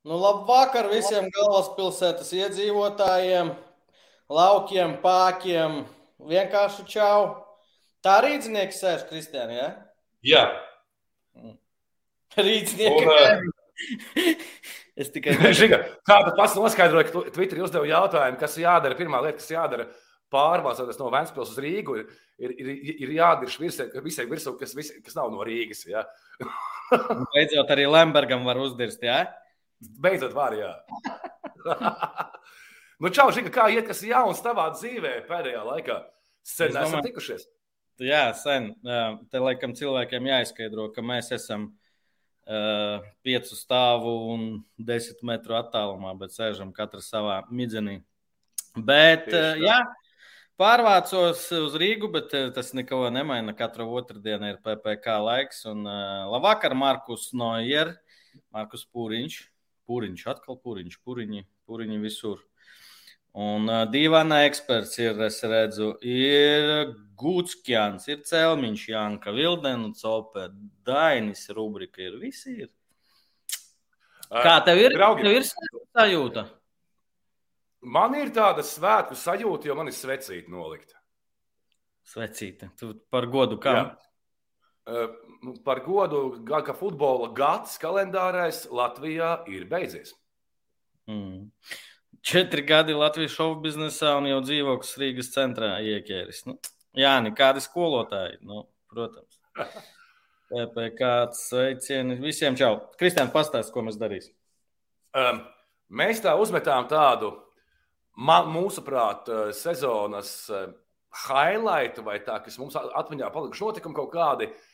Nu, labvakar visiem galvaspilsētas iedzīvotājiem, laukiem, pākiem. Vienkārši čau. Tā rīznieks sēž Kristiāna, ja? Jā. Uh, es tikai Žiga, kā tu pats noskaidroji, ka tu Twitterī uzdevi jautājumu, kas jādara? Pirmā lieta, kas jādara pārvācoties no Vēncpils uz Rīgu, ir, ir, ir, ir jādirž visai virsū, kas, vis, kas nav no Rīgas. Ja? beidzot arī Lembergam var uzdirst, ja? Beidzot var, jā. nu, čau, Žiga, kā iet, kas jauns tavā dzīvē pēdējā laikā? Sen Es esam domāju- tikušies. Jā, sen. Te laikam cilvēkiem jāizskaidro, ka mēs esam uh, piecu stāvu un desmit metru attālumā, bet sēžam katrs savā midzenī. Bet, uh, jā, pārvācos uz Rīgu, bet uh, tas neko nemaina. Katru otrdienu ir PPC laiks. Un uh, labvakar, Markus Noier, Markus Pūriņš. Pūriņš, atkal pūriņš, pūriņi, pūriņi visur. Un uh, dīvainā eksperts ir, es redzu, ir Gutskjans, ir Celmiņš, Janka, Vildena, Cope, Dainis, rubrika ir, visi ir. Kā tev ir? Draugi. Tev ir sajūta? Man ir tāda svētku sajūta, jo man ir svecīta nolikta. Svecīte, tu par godu kam? Jā. Nu, Par godu, ga- ka futbola gads kalendārais Latvijā ir beidzies. Mm. Četri gadi Latvijas šovu biznesā un jau dzīvo kas Rīgas centrā ieķēris. Nu, jā, nekādi skolotāji, nu, protams. PPC sveicieni visiem čau. Kristiāna, pastāst, ko mēs darīsim. Um, mēs tā uzmetām tādu, man, mūsuprāt, uh, sezonas uh, highlightu vai tā, kas mums atmiņā palikuši notikumi kaut kādi uh,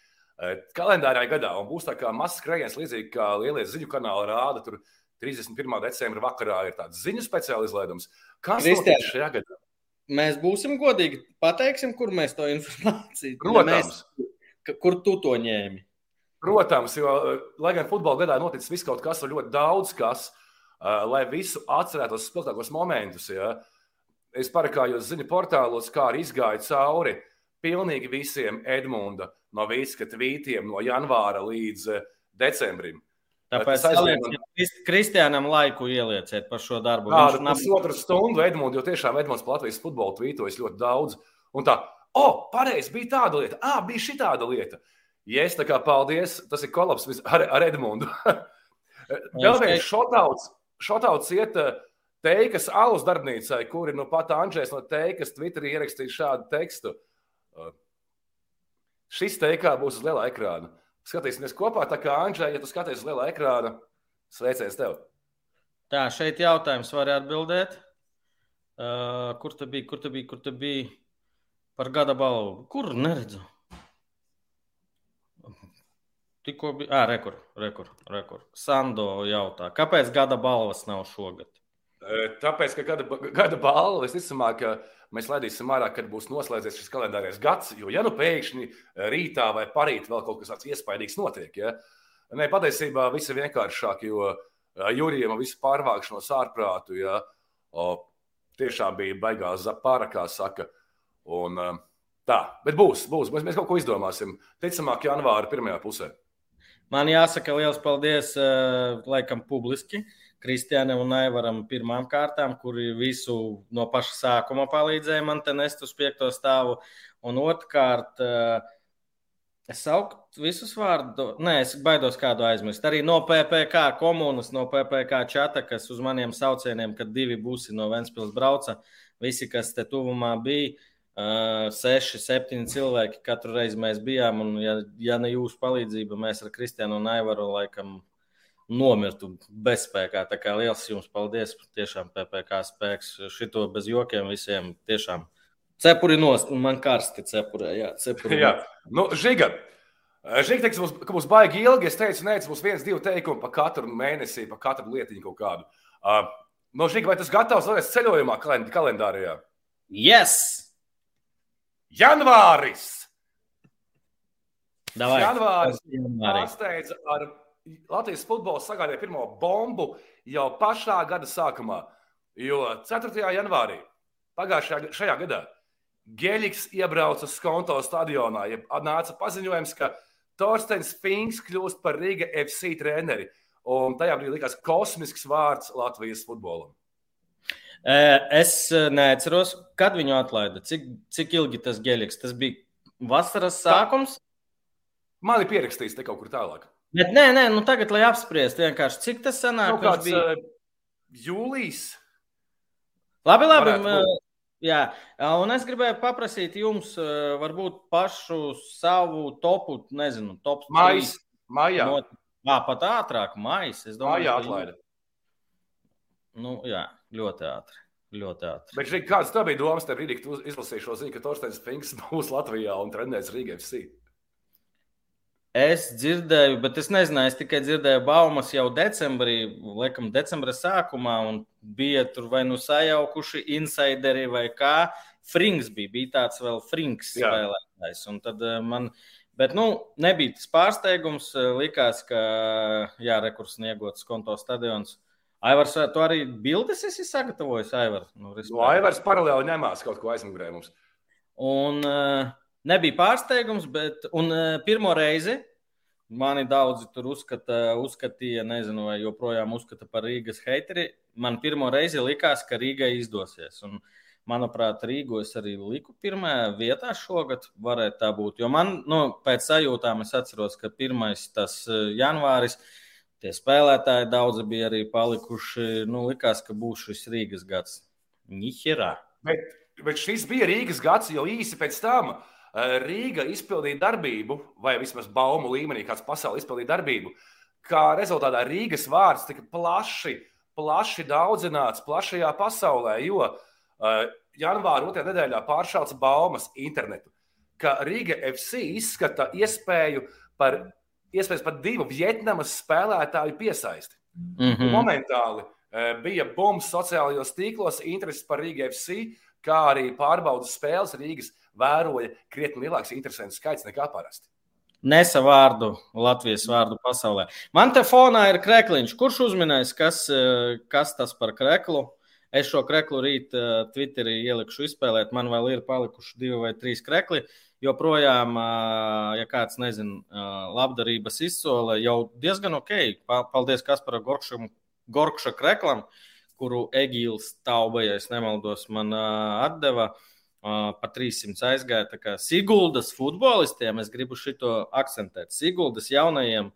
kalendārā gadā. Un būs tā kā mazs skrējiens, līdzīgi kā lielie ziņu kanāli rāda. Tur 31. decembra vakarā ir tāds ziņu speciāla izlaidums. Kas Kristiāna. notiks šajā gadā? Mēs būsim godīgi, pateiksim, kur mēs to informāciju Protams. Mēs, ka- kur tu to ņēmi? Protams, jo, uh, lai gan futbola gadā noticis viss kaut kas, ļoti daudz kas, uh, lai visu atcerētos spilgtākos momentus. Ja. Es parakājos ziņu portālos, kā arī izgāju cauri pilnīgi visiem Edmunda no Vīska tvītiem no janvāra līdz uh, decembrim. Tāpēc Tas aizvien ielieciet Krist- Kristiānam laiku ielieciet par šo darbu. Kādu Viņš nav pusotru stundu Edmunds, jo tiešām Edmunds Latvijas futbolu tvītojas ļoti daudz. Un tā, o, oh, pareizi, bija tāda lieta, ah, bija šī tāda lieta. Ja es tā kā paldies, tas ir kolaps ar, ar Edmundu. Vēl viens šotauts, šotauts iet eh, Teikas alus darbnīcai, kuri nu pat Andrzejs no Teikas Twitterī ierakstīja šādu tekstu. Eh, Šis teikā būs uz lielā ekrāna. Skatīsimies kopā, tā kā Andrzej, ja tu skaties uz lielā ekrāna, sveiciens tev! Tā, šeit jautājums var atbildēt. Uh, kur tu biji, kur tu biji, kur tu biji par gada balvu? Kur neredzu? Tikko bija. Ah, rekur, rekur, rekur. Sando jautā, kāpēc gada balvas nav šogad? E, Tāpēc, ka gada, gada balva visticamāk, ka mēs laidīsim ārā, kad būs noslēdzies šis kalendārais gads. Jo, ja nu pēkšņi rītā vai parīt vēl kaut kas tāds iespaidīgs notiek, ja? Nē, patiesībā viss ir vienkāršāk, jo e, Jurijam visu pārvākšanos ārprātu, ja? o, tiešām bija baigās pārakā saka. Un, e, tā, bet būs, būs, mēs, mēs kaut ko izdomāsim. Ticamāk, janvāra pirmajā pusē. Man jāsaka liels paldies, uh, laikam, publiski. Kristiānam un Aivaram pirmām kārtām, kuri visu no paša sākuma palīdzēja man te nest uz piekto stāvu. Un otrkārt, uh, es saucu visus vārdus, nē, es baidos kādu aizmirst. Arī no PPC komunas, no PPC čata, kas uz maniem saucieniem, kad divi būsi no Ventspils brauca, visi, kas te tuvumā bija. Uh, seši, septiņi cilvēki katru reizi mēs bijām. Un, ja, ja ne jūsu palīdzība, mēs ar Kristiānu un Aivaru laikam nomirtu bezspēkā. Tā kā liels jums paldies. Tiešām PPC spēks. Šito bez jokiem visiem tiešām. Cepuri nost, un man karsti cepurē. Jā, cepuri. Jā, nu, Žiga. Žiga teiks, būs, ka būs baigi ilgi. Es teicu, nē, būs viens, divi teikumi par katru mēnesi, par katru lietiņu kaut kādu. Uh, no Žiga, vai tas gatavs vēlreiz ceļojumā kalend kalendārijā? Yes! Janvāris! Davai. Janvāris Janvārī. pārsteidza ar Latvijas futbola sagādāja pirmo bombu jau pašā gada sākumā. Jo 4. janvārī pagājušajā šajā gadā Geļiks iebrauca Skonto stadionā. Ja nāca paziņojums, ka Torsteins Finks kļūst par Riga FC treneri. Un tajā brīdī likās kosmisks vārds Latvijas futbolam. Es neatceros, kad viņu atlaida. Cik, cik ilgi tas gēliks? Tas bija vasaras sākums. Man ir pierakstīts te kaut kur tālāk. Bet nē, nē, nu tagad, lai apspriestu vienkārši, cik tas sanāk. Nu, kāds bija uh, jūlijas. Labi, labi. Jā, un es gribēju paprasīt jums, varbūt pašu savu topu, nezinu, top 3. Mājas, mājā. No, jā, pat ātrāk, mājas. Es domāju, mājā atlaida. Nu, jā, ļoti ātri. Ļoti ātri. Bet, Žīgi, kāds tev bija domas tajā brīdī, kad tu izlasīji šo ziņu, ka Torsteins Finks būs Latvijā un trenēs Rīgā FC? Es dzirdēju, bet es nezināju, es tikai dzirdēju baumas jau decembrī, laikam, decembra sākumā, un bija tur vai nu sajaukuši insideri vai kā. Frings bija, bija tāds vēl Frings spēlētājs. Un tad eh, man, bet, nu, nebija tas pārsteigums. Eh, likās, ka, jā, rekurs sniegots konto stadions. Aivars, tu arī bildes esi sagatavojis, Aivars? Nu, no, Aivars paralēli ņemās kaut ko aizmugurē mums. Un, uh, Nebija pārsteigums, bet uh, pirmo reizi mani daudzi tur uzskata, uzskatīja, nezinu, vai joprojām uzskata par Rīgas heiteri. Man pirmo reizi likās, ka Rīgai izdosies. Un, manuprāt, Rīgu es arī liku pirmajā vietā šogad. Varētu tā būt. Jo man, nu, pēc sajūtām, es atceros, ka pirmais tas eh, janvāris. Tie spēlētāji daudzi bija arī palikuši. Nu, likās, ka būs šis Rīgas gads. Nihirā. Bet, bet šis bija Rīgas gads jau īsi pēc tam. Uh, Rīga izpildīja darbību, vai vismaz baumu līmenī, kāds pasaulē izpildīja darbību, kā rezultātā Rīgas vārds tika plaši, plaši daudzināts plašajā pasaulē, jo uh, janvāra otrajā nedēļā pāršāls baumas internetu, ka Rīga FC izskata iespēju par, iespējas par divu Vietnamas spēlētāju piesaisti. Mm -hmm. Momentāli uh, bija bumbas sociālajos tīklos, interesi par Rīgas FC, kā arī pārbaudas spēles Rīgas vēroja krietni lielāks interesants skaits nekā parasti. Nesa vārdu, Latvijas vārdu pasaulē. Man te fonā ir krekliņš. Kurš uzminēs, kas, eh, kas tas par kreklu? Es šo kreklu rīt eh, Twitterī ielikšu izspēlēt. Man vēl ir palikuši divi vai trīs krekli. Joprojām, eh, ja kāds nezina, labdarības izsole jau diezgan ok. Paldies Kasparam Gorkšam, Gorkša kreklam, kuru Egīls Tauba, ja nemaldos, man atdeva. Pa 300 aizgāja. Tā kā Siguldas futbolistiem es gribu šito akcentēt. Siguldas jaunajiem,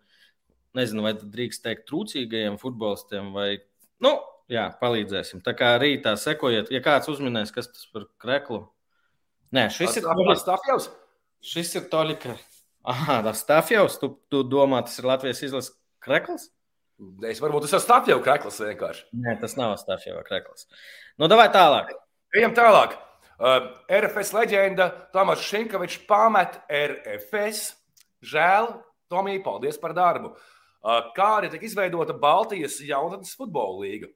nezinu, vai drīkst teikt, trūcīgajiem futbolistiem, vai, nu, jā, palīdzēsim. Tā kā rītā sekojiet, ja kāds uzminēs, kas tas par kreklu. Nē, šis ir Stafjovs. Šis ir Toļika. Ah, tas Stafjovs. Tu, tu domā, tas ir Latvijas izlases krekls? Es varbūt tas ir Stafjovs krekls vienkārši. Nē, tas nav Stafjovs krekls. Nu, davai tālāk. Ejam tālāk. Uh, RFS leģenda Tomas Šinkovičs pamet RFS. Žēl, Tomija, paldies par darbu. Uh, kā arī tika izveidota Baltijas jaunatnes futbola līga,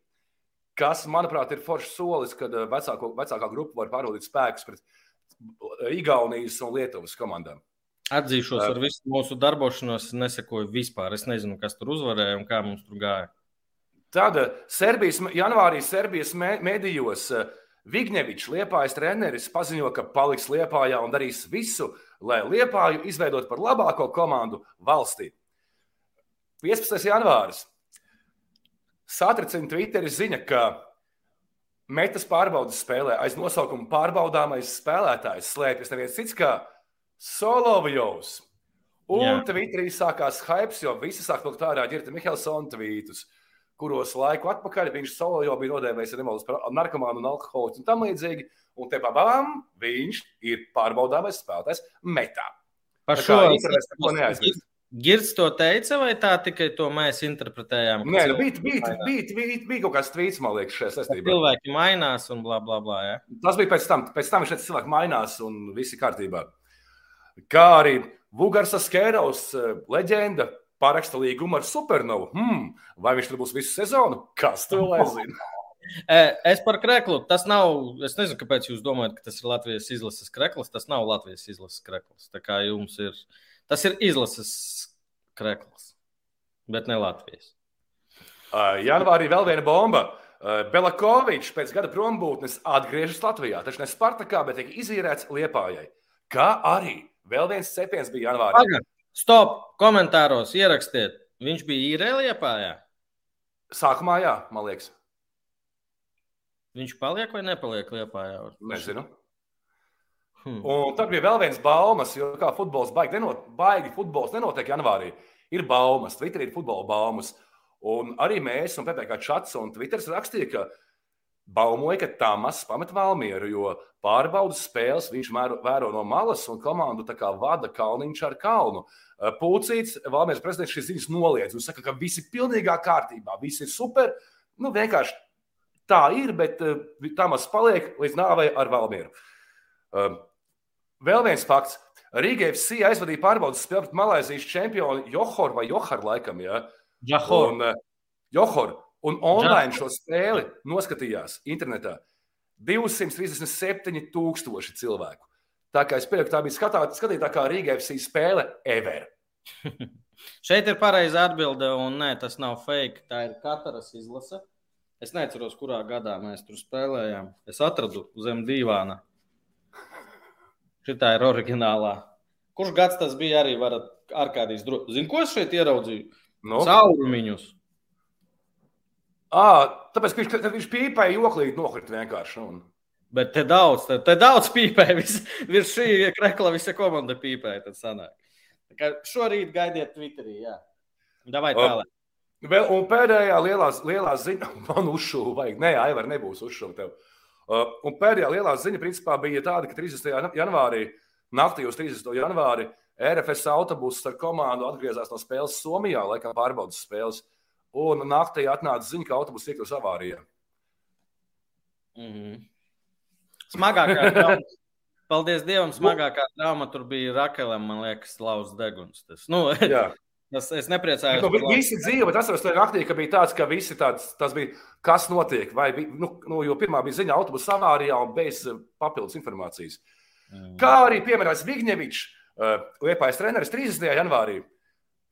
kas, manuprāt, ir foršs solis, kad uh, vecāko, vecākā grupa var pārvaldīt spēkus pret Igaunijas un Lietuvas komandām. Atzīšos, ar visu mūsu darbošanos nesekoju vispār. Es nezinu, kas tur uzvarēja un kā mums tur gāja. Tad Serbijas, janvārī Serbijas mēdījos uh, Vignevičs, Liepājas treneris, paziņo, ka paliks Liepājā un darīs visu, lai Liepāju izveidot par labāko komandu valstī. 15. janvāris. Satricina Twitterī ziņa, ka metas pārbaudas spēlē aiz nosaukuma pārbaudāmais spēlētājs slēpjas neviens cits kā Solovjovs. Un Jā. Twitterī sākās hype, jo visi sāk vilkt ārā ģirta Mihelsona tvītus kuros laiku atpakaļ viņš solo jau bija nodēvējis nemaldos par narkomānu un alkoholiķu un tam līdzīgi. Un te pabām viņš ir pārbaudāmais spēlētājs metā. Par šo neaizmirst. Girds to teica, vai tā tikai to mēs interpretējām? Nē, nu, bija, bija, bija, bija, bija kaut kāds tvīts, man liekas, šajā saistībā. Cilvēki mainās un bla, bla, bla. Ja? Tas bija pēc tam, pēc tam teica, cilvēki mainās un viss ir kārtībā. Kā arī Vugars Skēraus eh, leģenda paraksta līgumu ar Supernovu. Hmm, vai viņš tur būs visu sezonu? Kas to lai zina? Es par kreklu. Tas nav. Es nezinu, kāpēc jūs domājat, ka tas ir Latvijas izlases krekls. Tas nav Latvijas izlases krekls. Tā kā jums ir. Tas ir izlases krekls, bet ne Latvijas. Uh, janvārī vēl viena bomba. Belakovičs pēc gada prombūtnes atgriežas Latvijā. Taču ne Spartakā, bet tika izīrēts Liepājai. Kā arī vēl viens cepiens bija janvārī. Pagad. Stop! Komentāros ierakstiet, viņš bija īrē liepājā. Sākumā, jā, man liekas. Viņš paliek vai nepaliek liepā? Jā? Nezinu. Hmm. Un tad bija vēl viens baumas, jo kā futbols baigi, nenot, baigi futbols nenotiek janvārī. Ir baumas, Twitterī ir futbola baumas. Un arī mēs, un PPC čats un Twitters rakstīja, ka baumoja, ka Tamas pamet Valmieru, jo pārbaudas spēles viņš mēro, vēro no malas un komandu vada Kalniņš ar kalnu. Pūcīts, Valmieras prezidents šīs ziņas noliedz un saka, ka viss ir pilnīgā kārtībā, viss ir super. Nu, vienkārši tā ir, bet uh, Tamas paliek līdz nāvei ar Valmieru. Uh, vēl viens fakts. Rīgai FC aizvadīja pārbaudas spēli pret Malaisijas čempionu Johor vai Johar laikam. Ja? Johor. Un, Johor. Un online šo spēli noskatījās internetā 237,000 cilvēku. Tā kā es pieņemu, tā bija skatā, skatītākā Rīgā FC spēle ever. Šeit ir pareiza atbilde, un nē, tas nav fake. Tā ir katras izlase. Es neatceros, kurā gadā mēs tur spēlējām. Es atradu zem dīvāna. Šī ir oriģinālā. Kurš gads tas bija? Arī varat ārkārtīgi droši. Zinu, ko es šeit ieraudzīju? Nu? Caurumiņus. À, tāpēc, viņš, viņš pīpēja joklīgi nokrit vienkārši. Un... Bet te daudz, te, te daudz pīpēja. Vis, virs šī krekla visa komanda pīpēja. Tad sanāk. Tā kā šorīt gaidiet Twitterī. Jā. Davai tālāk. Vēl, un pēdējā lielā, lielā ziņa, man uzšūva, vajag, nē, Aivar, nebūs uzšūva tev. Uh, un pēdējā lielā ziņa, principā, bija tāda, ka 30. janvārī, naktī uz 30. janvāri, RFS autobuss ar komandu atgriezās no spēles Somijā, laikam pārbaudas spēles. Un naktī atnāca ziņa, ka autobuss iekļūs avārijā. Mm -hmm. Smagākā trauma. Paldies Dievam, smagākā trauma tur bija Rakelam, man liekas, lauza deguns. Tas, nu, tas, es nepriecājos. Nu, visi dzīvo, bet atceros, ka naktī ka bija tāds, ka visi tāds, tas bija, kas notiek. Vai, nu, nu, jo pirmā bija ziņa autobusa avārijā un bez papildus informācijas. Mm. Kā arī, piemēram, Vigņevičs, uh, Liepājas treneris 30. janvārī,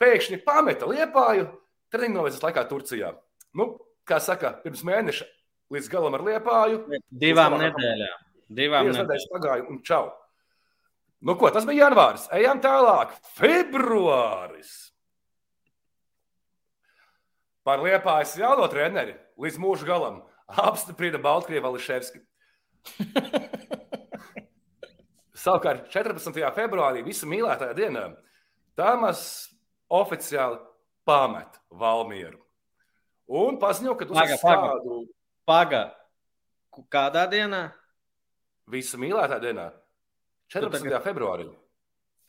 pēkšņi pameta Liepāju treniņu novirzes laikā Turcijā. Nu, kā saka, pirms mēneša līdz galam ar Liepāju. Divām nedēļām. Divām nedēļas pagāja un čau. Nu, ko, tas bija janvāris. Ejam tālāk. Februāris. Par Liepājas jauno treneri līdz mūža galam apstiprina Baltkrieva Liševski. Savukārt 14. februārī, visu mīlētāju dienā, Tamas oficiāli pamet Valmieru. Un paziņo, ka paga, uz kādu. Paga. Kādā dienā? Visu mīlētāju dienā. 14. Tu tagad... februārī.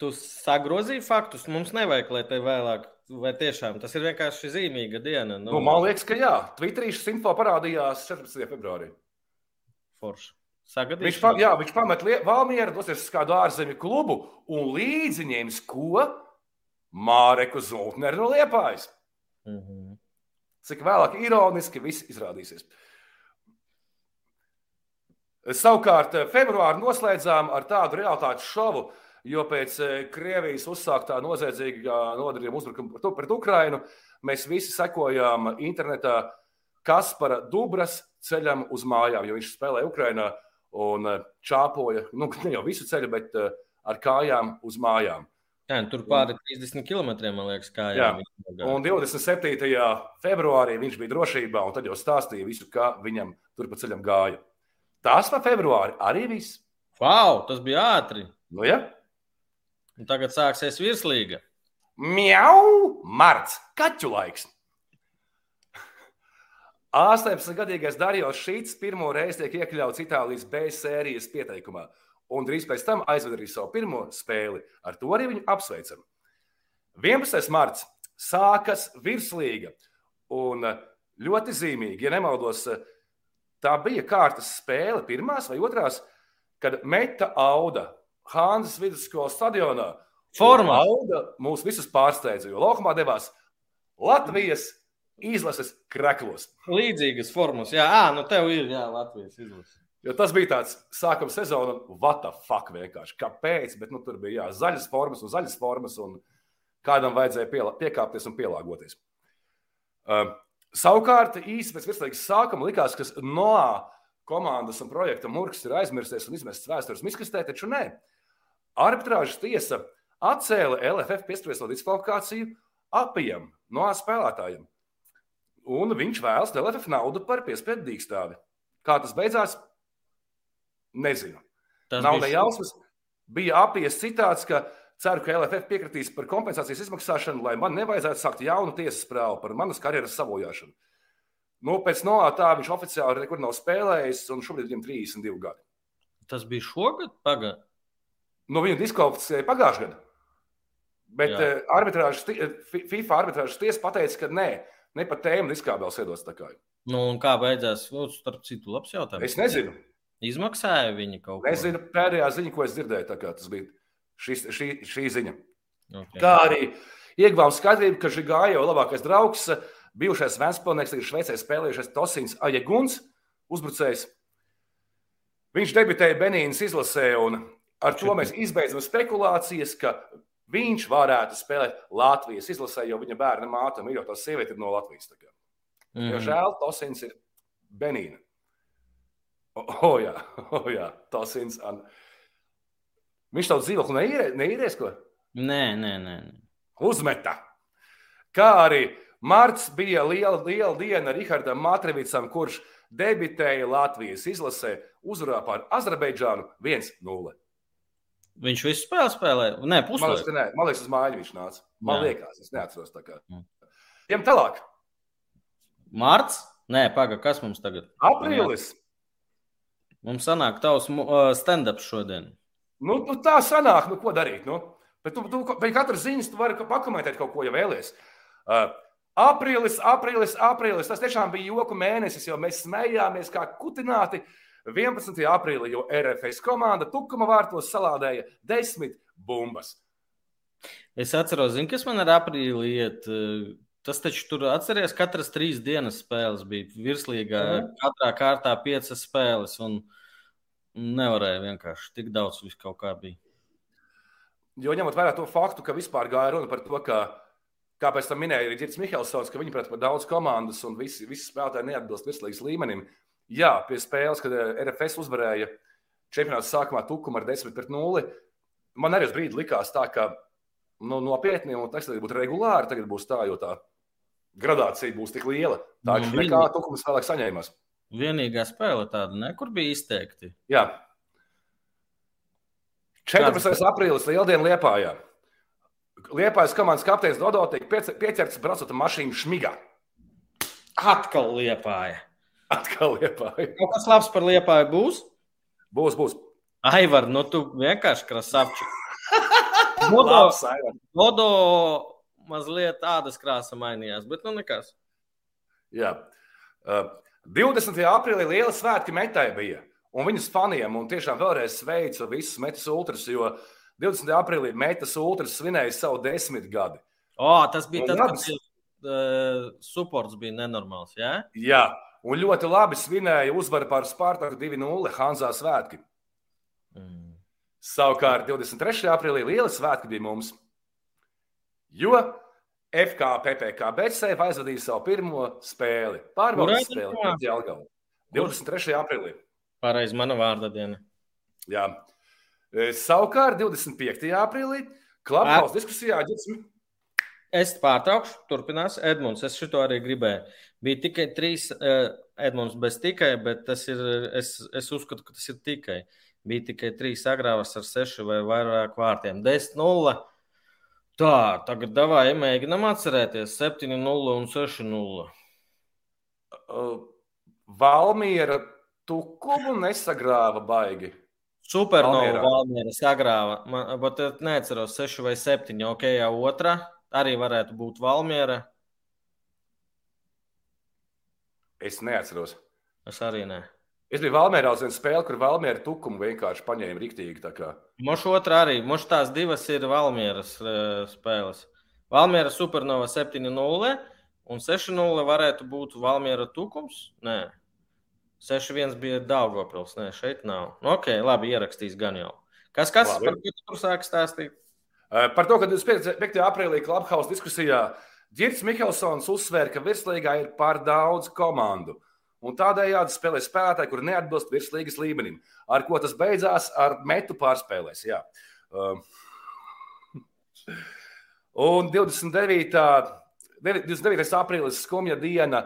Tu sagrozīji faktus, mums nevajag, lai te vēlāk, vai tiešām tas ir vienkārši zīmīga diena. Nu, nu, man liekas, ka jā. Twitterī šis info parādījās 14. februārī. Forši. Viņš, pa, jā, viņš pamet Valmieru, dosies uz kādu ārzemju klubu un līdzi ņems ko? Māreku Zultneru no Liepājas. Mm -hmm. Cik vēlāk ironiski viss izrādīsies. Savukārt, februāri noslēdzām ar tādu realitātes šovu, jo pēc eh, Krievijas uzsāktā noziedzīgā nodarījuma uzbrukuma pret Ukrainu mēs visi sekojām internetā Kaspara Dubras ceļam uz mājām, jo viņš spēlēja Ukrainā un eh, čāpoja, nu, ne jau visu ceļu, bet eh, ar kājām uz mājām. Jā, tur pāri 30 km, man liekas, kā jau bija. Un 27. februārī viņš bija drošībā, un tad jau stāstīja visu, kā viņam tur pa ceļam gāja. Tas par februāri arī viss. Wow, tas bija ātri. Nu, ja? Un tagad sāksies virslīga. Mjau! Marts! Kaķu laiks! 18-gadīgais Dārījos Šīts pirmo reizi tiek iekļauts Itālijas B sērijas pieteikumā un drīz pēc tam aizved arī savu pirmo spēli. Ar to arī viņu apsveicam. 11. marts sākas virslīga. Un eh, ļoti zīmīgi, ja nemaldos, eh, tā bija kārtas spēle, pirmās vai otrās, kad Meta Auda Hānzes vidusskolas stadionā. Formā Auda mūs visus pārsteidza, jo laukumā devās Latvijas izlases kreklos. Līdzīgas formas, jā, à, nu tev ir jā, Latvijas izlase. Jo tas bija tāds sākuma sezona, what the fuck vienkārši. Kāpēc? Bet nu, tur bija jā, zaļas formas un zaļas formas, un kādam vajadzēja pielā, piekāpties un pielāgoties. Uh, savukārt, īsi pēc virslīgas sākuma likās, ka Noā komandas un projekta Murks ir aizmirsties un izmests vēstures miskastē, taču nē. Arbitrāžas tiesa atcēla LFF piespriesto diskvalifikāciju apiem no spēlētājiem. un viņš vēlas LFF naudu par piespiedu dīkstāvi. Kā tas beidzās? Nezinu. Tas Nav ne jausmas. Bija apies citāts, ka ceru, ka LFF piekritīs par kompensācijas izmaksāšanu, lai man nevajadzētu sākt jaunu tiesas prāvu par manas karjeras savojāšanu. Nu, pēc no tā viņš oficiāli nekur nav spēlējis, un šobrīd viņam 32 gadi. Tas bija šogad, pagaidā. Nu, viņu diskvalificēja pagājušajā gadā. Bet Jā. Eh, arbitrāžas, eh, FIFA arbitrāžas tiesa pateica, ka nē, ne pat tēmu diskābels iedos. Nu, un kā beidzās? Nu, starp citu, labs jautājums. Es nezinu. Izmaksāja viņi kaut ko? Nezinu, pēdējā ziņa, ko es dzirdēju, tas bija šī, šī, šī ziņa. Okay. Kā arī ieguvām skaidrību, ka Žigāja labākais draugs bijušais Vēnspilnieks, tagad Šveicē spēlējušais Tosins Ajeguns, uzbrucējs. Viņš debitēja Benīnas izlasē, un ar to mēs izbeidzam spekulācijas, ka viņš varētu spēlēt Latvijas izlasē, jo viņa bērna māte ir jau tā sieviete no Latvijas. Mm. Jo žēl, Tosins ir Benīna. O, oh, jā, oh, jā, Tosins. An... Viņš tavu dzīvokli neīrēs, ko? Nē, nē, nē. Uzmeta. Kā arī Marts bija liela, liela diena Rihardam Matrevicam, kurš debitēja Latvijas izlasē, uzvarā pār Azerbaidžānu 1-0. Viņš visu spēli spēlēja? Nē, puslaiku. Man nē. Man liekas, uz māju viņš nāca. Man Jā. liekas, es neatceros tā kā. Ejam tālāk. Mārts? Nē, paga, kas mums tagad? Aprīlis. Mums sanāk tavs stand-up šodien. Nu, nu, tā sanāk, nu ko darīt. Nu? Bet tu, tu, pēc katras ziņas tu vari pakomentēt kaut ko, ja vēlies. Uh, Aprīlis, aprīlis, aprīlis. Tas tiešām bija joku mēnesis, jo mēs smējāmies kā kutināti. 11. aprīlī jau RFS komanda Tukuma vārtos salādēja desmit bumbas. Es atceros, zin, kas man ar aprīli iet. Tas taču tur atceries, katras trīs dienas spēles bija virslīgā. Mm. Katrā kārtā piecas spēles. Un nevarēja vienkārši tik daudz viss kaut kā bija. Jo ņemot vērā to faktu, ka vispār gāja runa par to, ka Kā pēc tam minēja arī Girts Mihelsons, ka viņi pret daudz komandas un visi, visi spēlētāji neatbilst virslīgas līmenim. Jā, pie spēles, kad eh, RFS uzvarēja čempionāta sākumā Tukumu ar 10 pret 0. Man arī uz brīdi likās tā, ka nu, nopietni, un tas būtu regulāri, tagad būs tā, jo tā gradācija būs tik liela. Tā ir nu, nekā Tukums vēlāk saņēmās. Vienīgā spēle tāda, ne, kur bija izteikti. Jā. 14. Kāds... aprīlis Lieldiena Liepājā. Liepājas komandas kapteinis Dodo tiek pieķerts braucot ar mašīnu šmigā. Atkal liepāja. Atkal liepāja. Kaut kas labs par liepāju būs? Būs, būs. Aivar, nu tu vienkārši krasavči. Dodo, Dodo mazliet tādas krāsa mainījās, bet nu nekas. Jā. Uh, 20. aprīlī liela svētki metai bija. Un viņas faniem, un tiešām vēlreiz sveicu visus metas ultras, jo uh, 20. aprīlī Metas Ultras svinēja savu desmit gadi. O, tas bija tas, kas bija uh, supports bija nenormāls. Ja? Jā, un ļoti labi svinēja uzvaru pār Spārtaku 2-0 Hanzā svētki. Mm. Savukārt 23. aprīlī liela svētki bija mums, jo FK PPC Bērsēja aizvadīja savu pirmo spēli. Pārbaudas spēli pret Jelgavu. 23. aprīlī. Pareizi mana vārda diena. Jā. Savukārt 25. aprīlī Klubhaus diskusijā ģits. Es pārtraukšu, turpinās Edmunds. Es šo arī gribēju. Bija tikai trīs, Edmunds bez tikai, bet tas ir, es, es uzskatu, ka tas ir tikai. Bija tikai trīs agrāvas ar sešu vai vairāk vārtiem. 10-0. Tā, tagad davā, ja mēģinam atcerēties 7-0 un 6-0. Valmiera tukumu nesagrāva baigi. Supernova Valmiera sagrāva. Man, bet neatceros, 6 vai 7. Ok, jau otrā. Arī varētu būt Valmiera. Es neatceros. Es arī ne. Es biju Valmērā uz vienas spēles, kur Valmiera tukumu vienkārši paņēma riktīgi. Moš otrā arī. Moš tās divas ir Valmieras uh, spēles. Valmiera Supernova 7-0 un 6-0 varētu būt Valmiera tukums. Nē. 6-1 bija Dāngopils. Nē, šeit nav. Nu, ok, labi, ierakstīs gan jau. Kas, kas labi. par ko tu tur sāki stāstīt? Par to, ka 25. aprīlī Clubhouse diskusijā Girts Mihelsons uzsvēra, ka virslīgā ir pār daudz komandu. Un tādējādi spēlē spēlētāji, kuri neatbilst virslīgas līmenim. Ar ko tas beidzās? Ar metu pārspēlēs. Jā. Um. Un 29. 29. aprīlis skumja diena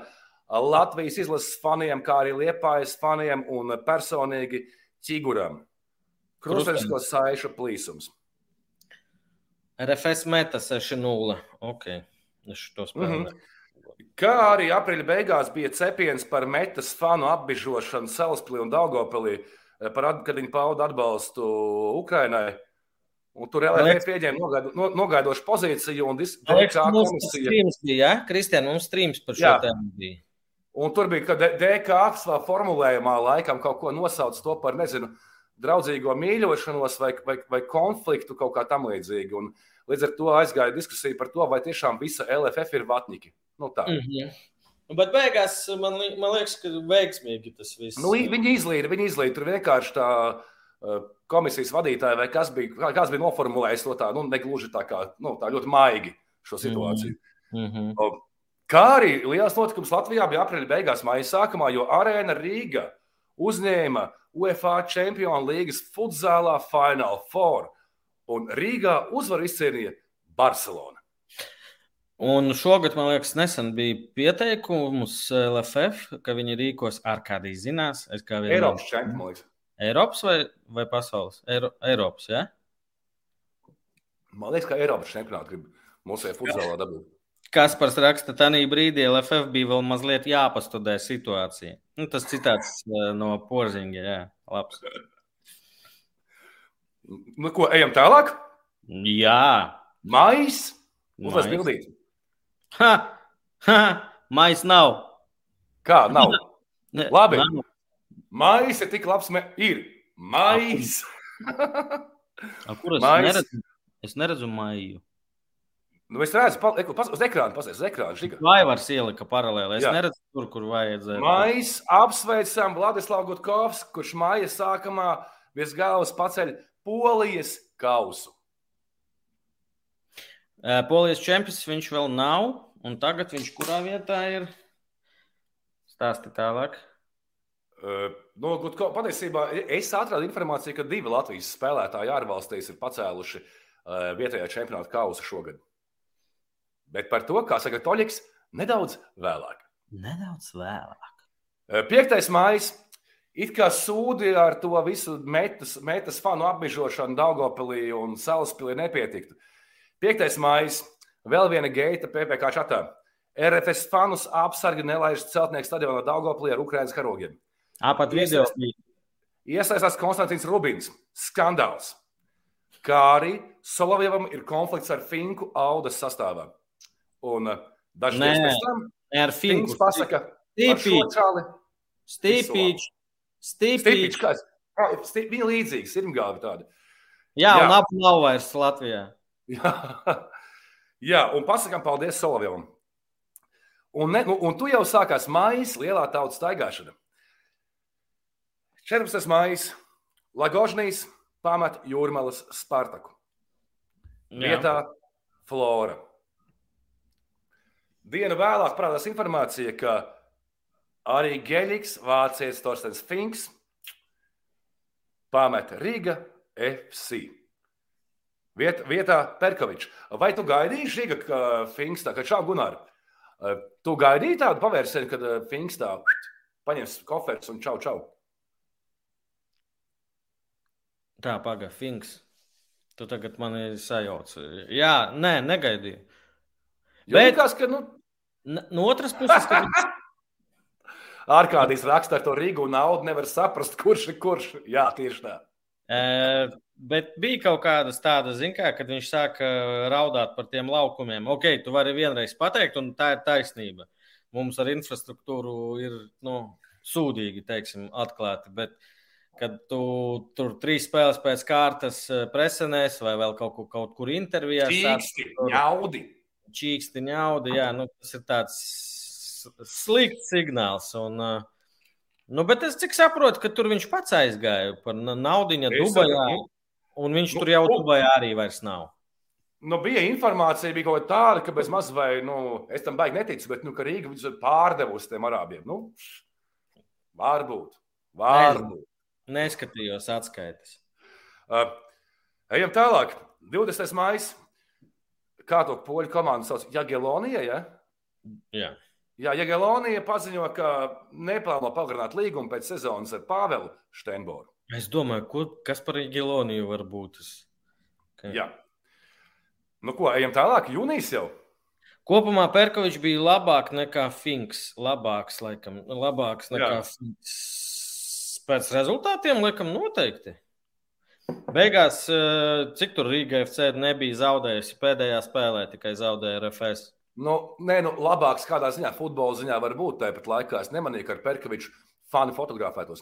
Latvijas izlases faniem, kā arī Liepājas faniem un personīgi ķiguram. Krustaļsko saišu plīsums. RFS meta 6-0. Ok, es to spēlēju. Mm -hmm. Kā arī aprīļa beigās bija cepiens par metas fanu apbižošanu Salaspilī un Daugopilī, par, kad viņi pauda atbalstu Ukrainai. Un tur LFF pieņēma nogaido, no, nogaidošu pozīciju un DK komisija. Bija, ja? Kristian, mums streams par šo tēmu bija. Un tur bija, ka DK savā formulējumā laikam kaut ko nosauc to par, nezinu, draudzīgo mīļošanos vai, vai, vai konfliktu kaut kā tam līdzīgu. Un līdz ar to aizgāja diskusija par to, vai tiešām visa LFF ir vatniki. Nu, tā. mm -hmm. Bet beigās man, man liekas, ka veiksmīgi tas viss. Nu, viņi izlīda, viņi izlīda. Tur vienkārši tā komisijas vadītāja vai kas bija, kas bija noformulējis to tā, nu, negluži tā kā nu, tā ļoti maigi šo situāciju. Mm -hmm. Kā arī liels notikums Latvijā bija aprīļa beigās, maija sākumā, jo Arēna Rīga uzņēma UEFA Champions League futzālā Final Four, un Rīgā uzvaru izcīnīja Barcelona. Un šogad, man liekas, nesen bija pieteikums LFF, ka viņi rīkos ar kādī zinās. Es kā vienmēr. Eiropas čempions, man liekas. Eiropas vai, vai pasaules? Eiro, Eiropas, ja? Man liekas, ka Eiropas čempionāts grib mūsu futbolā dabūt. Kaspars raksta, ka tajā brīdī LFF bija vēl mazliet jāpastudē situācija. Nu, tas citāts eh, no porziņa, jā, labs. Nu, ko, ejam tālāk? Jā. Mais? Uzliek bildīt. Ha! Ha! Mais nav. Kā nav? Ne, Labi. Nav. Maisa ir tik labs, me... ir. Maisa. Kur es Mais. neredzu? Es neredzu maiju. Nu, es redzu, pa, pas, uz ekrāna, pasies, uz ekrāna. Vai var ielikt paralēli? Es Jā. neredzu tur, kur vajadzēja. Mēs apsveicam Vladislavu Gutkovs, kurš māja sākumā virs galvas paceļ Polijas kausu. Polijas čempions viņš vēl nav, un tagad viņš kurā vietā ir? Stāsti tālāk. Uh, no, patiesībā es atradu informāciju, ka divi Latvijas spēlētāji ārvalstīs ir pacēluši uh, vietējā čempionāta kausu šogad. Bet par to, kā saka Toļiks, nedaudz vēlāk. Nedaudz vēlāk. Uh, 5. maija. It kā sūdi ar to visu metas, metas fanu apbižošanu Daugopilī un Salaspilī nepietiktu. 5. maija. Vēl viena geita PPC čatā. RFS fanus apsargi nelaiž celtnieku stadionā Daugopilī ar Ukraiņas karogiem. Apat video. Iesaistās Konstants Rubins. Skandāls. Kā arī Solovjevam ir konflikts ar Finku audas sastāvā. Un uh, daži no tiem ar Finku pasaka, Stīpīč. Stīpīč. Stīpīč. Stīpīč. Viņa līdzīga, sirmgāvi tāda. Jā, Jā, un abu nav vairs Latvijā. Jā, Jā un pasakām paldies Solovjevam. Un, ne, nu, un tu jau sākās mājas lielā tautas staigāšana. 14. maija Lagožnijas pamet Jūrmālas Spartaku. Vietā Flora. Dienu vēlāk parādās informācija, ka arī Geļiks, vācietis Torstens Finks, pamet Riga FC. Viet, vietā Perkovičs. Vai tu gaidīji Riga Finks, tā kā šā Gunāra? Tu gaidīji tādu pavērsienu, kad Finks tā paņems koferis un čau, čau. Tā, pagaidi, Finks. Tu tagad man ir sajauts. Jā, nē, negaidīju. Bet, likās, ka, nu... no otras puses, ka viņš... Ārkārtīs raksta ar to Rīgu naudu nevar saprast, kurš ir kurš. Jā, tieši tā. E, bet bija kaut kādas tādas, kā, kad viņš sāka raudāt par tiem laukumiem. Ok, tu vari vienreiz pateikt, un tā ir taisnība. Mums ar infrastruktūru ir nu, sūdīgi, teiksim, atklāti. Bet, uh, kad tu tur trīs spēles pēc kārtas presenēs vai vēl kaut, kur, kaut kur intervijā. Čīksti, ņaudi. Čīksti, ņaudi, jā, nu, tas ir tāds slikts signāls. Un, nu, bet es cik saprotu, ka tur viņš pats aizgāja par naudiņu Dubajā, un viņš nu, tur jau nu, Dubajā arī vairs nav. Nu, bija informācija, bija kaut kāda tāda, ka bez maz vai, nu, es tam baigi neticu, bet, nu, ka Rīga viņus pārdevusi tiem arābiem. Nu, varbūt, varbūt. Neskatījos atskaites. Uh, ejam tālāk. 20. maija. Kā to poļu komandu sauc? Jagielonija, ja? Jā. Jā, ja Galonija paziņo, ka neplāno pagarināt līgumu pēc sezonas ar Pāvelu Steinboru. Es domāju, ko, kas par Galoniju var būt. Es... Okay. Jā. Nu, ko, ejam tālāk. Jūnijas jau. Kopumā Perkovičs bija labāk nekā Finks. Labāks, laikam, labāks nekā Jā. Finks. Pēc rezultātiem, laikam, noteikti. Beigās, eh, cik tur Rīga FC nebija zaudējusi pēdējā spēlē, tikai zaudēja RFS. Nu, nē, nu, labāks kādā ziņā, futbola ziņā var būt. Tāpat laikā es nemanīju, ka ar Perkoviču fani fotografētos.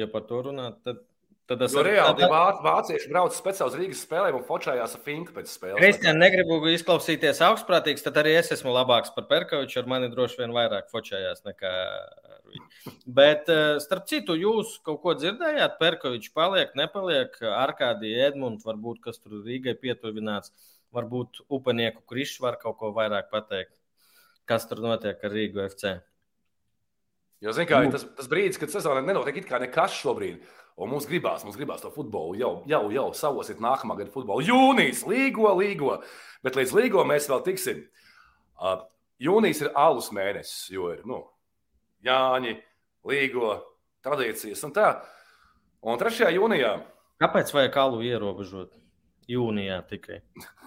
ja par to runāt, tad Tad tas ir reāli. Tad... Vāc, vācieši brauc speciāli uz Rīgas spēlēm un fočājās ar Finku pēc spēles. Kristian, negribu izklausīties augstprātīgs, tad arī es esmu labāks par Perkoviču. Ar mani droši vien vairāk fočājās nekā ar viņu. Bet, eh, starp citu, jūs kaut ko dzirdējāt? Perkovičs paliek, nepaliek. Arkādija Edmunds, varbūt kas tur Rīgai pietuvināts. Varbūt upenieku Krišs var kaut ko vairāk pateikt. Kas tur notiek ar Rīgu FC? Jo, zin, kā, nu. tas, tas brīdis, kad sezonā nenotiek it kā nekas šobrīd. Un mums gribās, mums gribās to futbolu jau, jau, jau savosiet nākamā gada futbolu. Jūnijas, līgo, līgo. Bet līdz līgo mēs vēl tiksim. Uh, jūnijas ir alus mēnesis, jo ir nu, Jāņi, līgo, tradīcijas un tā. Un 3. jūnijā. Kāpēc vajag alu ierobežot? Jūnijā tikai.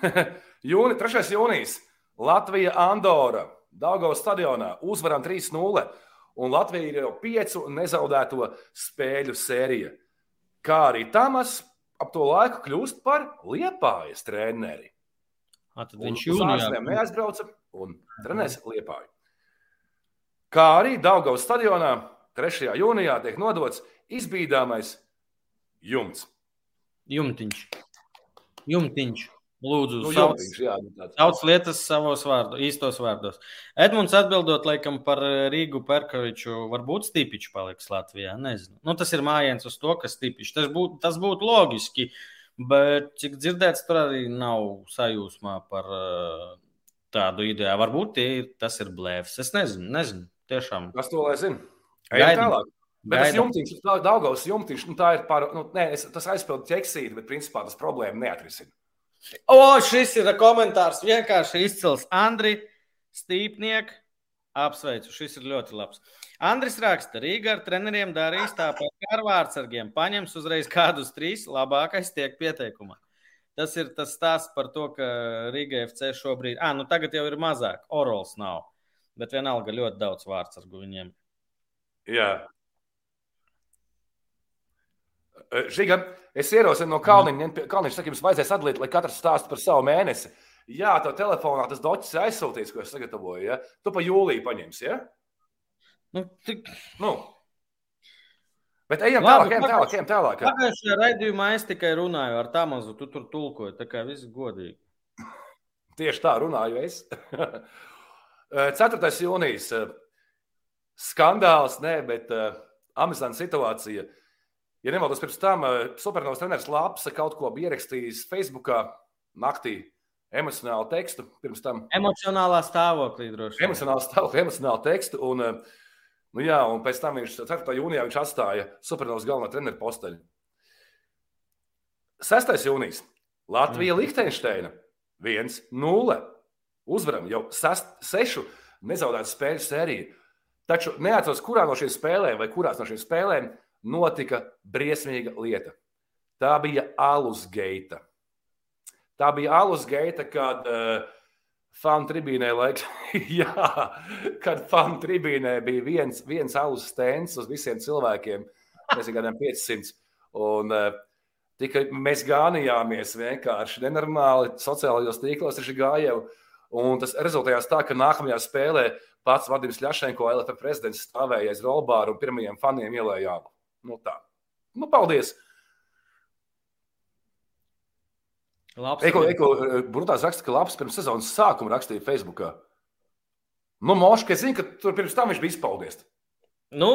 Jūni, 3. jūnijas. Latvija, Andora, Daugavas stadionā uzvaram 3-0 un Latvija ir jau piecu nezaudēto spēļu sērija. Kā arī Tamas ap to laiku kļūst par liepājas treneri. A, tad viņš jau tādā neaizbrauca un trenēs liepāju. Kā arī Daugavas stadionā 3. jūnijā tiek nodots izbīdāmais jumts. Jumtiņš. Jumtiņš. Lūdzu, nu, sauc, jā, nu sauc lietas savos vārdos, īstos vārdos. Edmunds atbildot, laikam, par eh, Rīgu Perkoviču, varbūt Stipičs paliks Latvijā. Nezinu. Nu, tas ir mājiens uz to, ka Stipičs. Tas būtu tas būt loģiski, bet cik dzirdēts, tur arī nav sajūsmā par uh, tādu ideju. Varbūt ir, tas ir blēvs. Es nezinu, nezinu. Tiešām. Kas to lai zina? Ejam tālāk. Bet tas jumtiņš, Daugavas jumtiņš, nu, tā ir par, nu, nē, es, tas aizpild ķeksīti, bet principā tas problēma neatrisina. O, šis ir komentārs. Vienkārši izcils Andri Stīpnieks. Apsveicu, šis ir ļoti labs. Andris raksta, Rīga ar treneriem darīs tāpat kā ar vārdsargiem. Paņems uzreiz kādus trīs, labākais tiek pieteikumā. Tas ir tas stāsts par to, ka Rīga FC šobrīd, ah, nu tagad jau ir mazāk, Orols nav, bet vienalga ļoti daudz vārdsargu viņiem. Jā, Žiga, es ierosinu no Kalniņa. Kalniņš saka, jums vajadzēs atdalīt, lai katrs stāsta par savu mēnesi. Jā, tev telefonā tas docis ir aizsūtīts, ko es sagatavoju. Ja? Tu pa jūliju paņemsi. Ja? Nu, tik... nu. Bet ejam Labi, tālāk, ejam tālāk. Ejam tālāk. Pagājušajā raidījumā es tikai runāju ar Tamazu, tu tur tulkoji. Tā kā viss godīgi. Tieši tā runāju es. 4. jūnijas. Skandāls, nē, bet uh, amizanta situācija. Ja nemaldos, pirms tam eh, supernovas treneris Lapsa kaut ko bija ierakstījis Facebookā naktī. Emocionālu tekstu pirms tam. Emocionālā stāvoklī droši. Emocionālā stāvoklī, emocionālu tekstu. Un, eh, nu jā, un pēc tam viņš 4. jūnijā viņš atstāja supernovas galvenā treneru posteļu. 6. jūnijas. Latvija mm. Liechtensteina 1-0. Uzvaram jau 6 nezaudētu spēļu sēriju. Taču neatceros, kurā no šīm spēlēm vai kurās no šīm spēlēm notika briesmīga lieta. Tā bija alus geita. Tā bija alus geita, kad uh, fanu tribīnē, laiks, jā, kad fanu tribīnē bija viens, viens alus stends uz visiem cilvēkiem, nezinu, kādiem 500. Un, uh, Tikai mēs gānījāmies vienkārši nenormāli sociālajos tīklos, taču gājām. Un tas rezultējās tā, ka nākamajā spēlē pats Vadims Ļašenko, LFF prezidents, stāvēja aiz rolbāru un pirmajiem faniem ielēja jālu. Nu, tā. Nu, paldies! Labs, eko, eko, eh, Brutāls raksta, ka labs pirms sezonas sākuma rakstīja Facebookā. Nu, Moška, es zinu, ka tur pirms tam viņš bija izpaudies. Nu,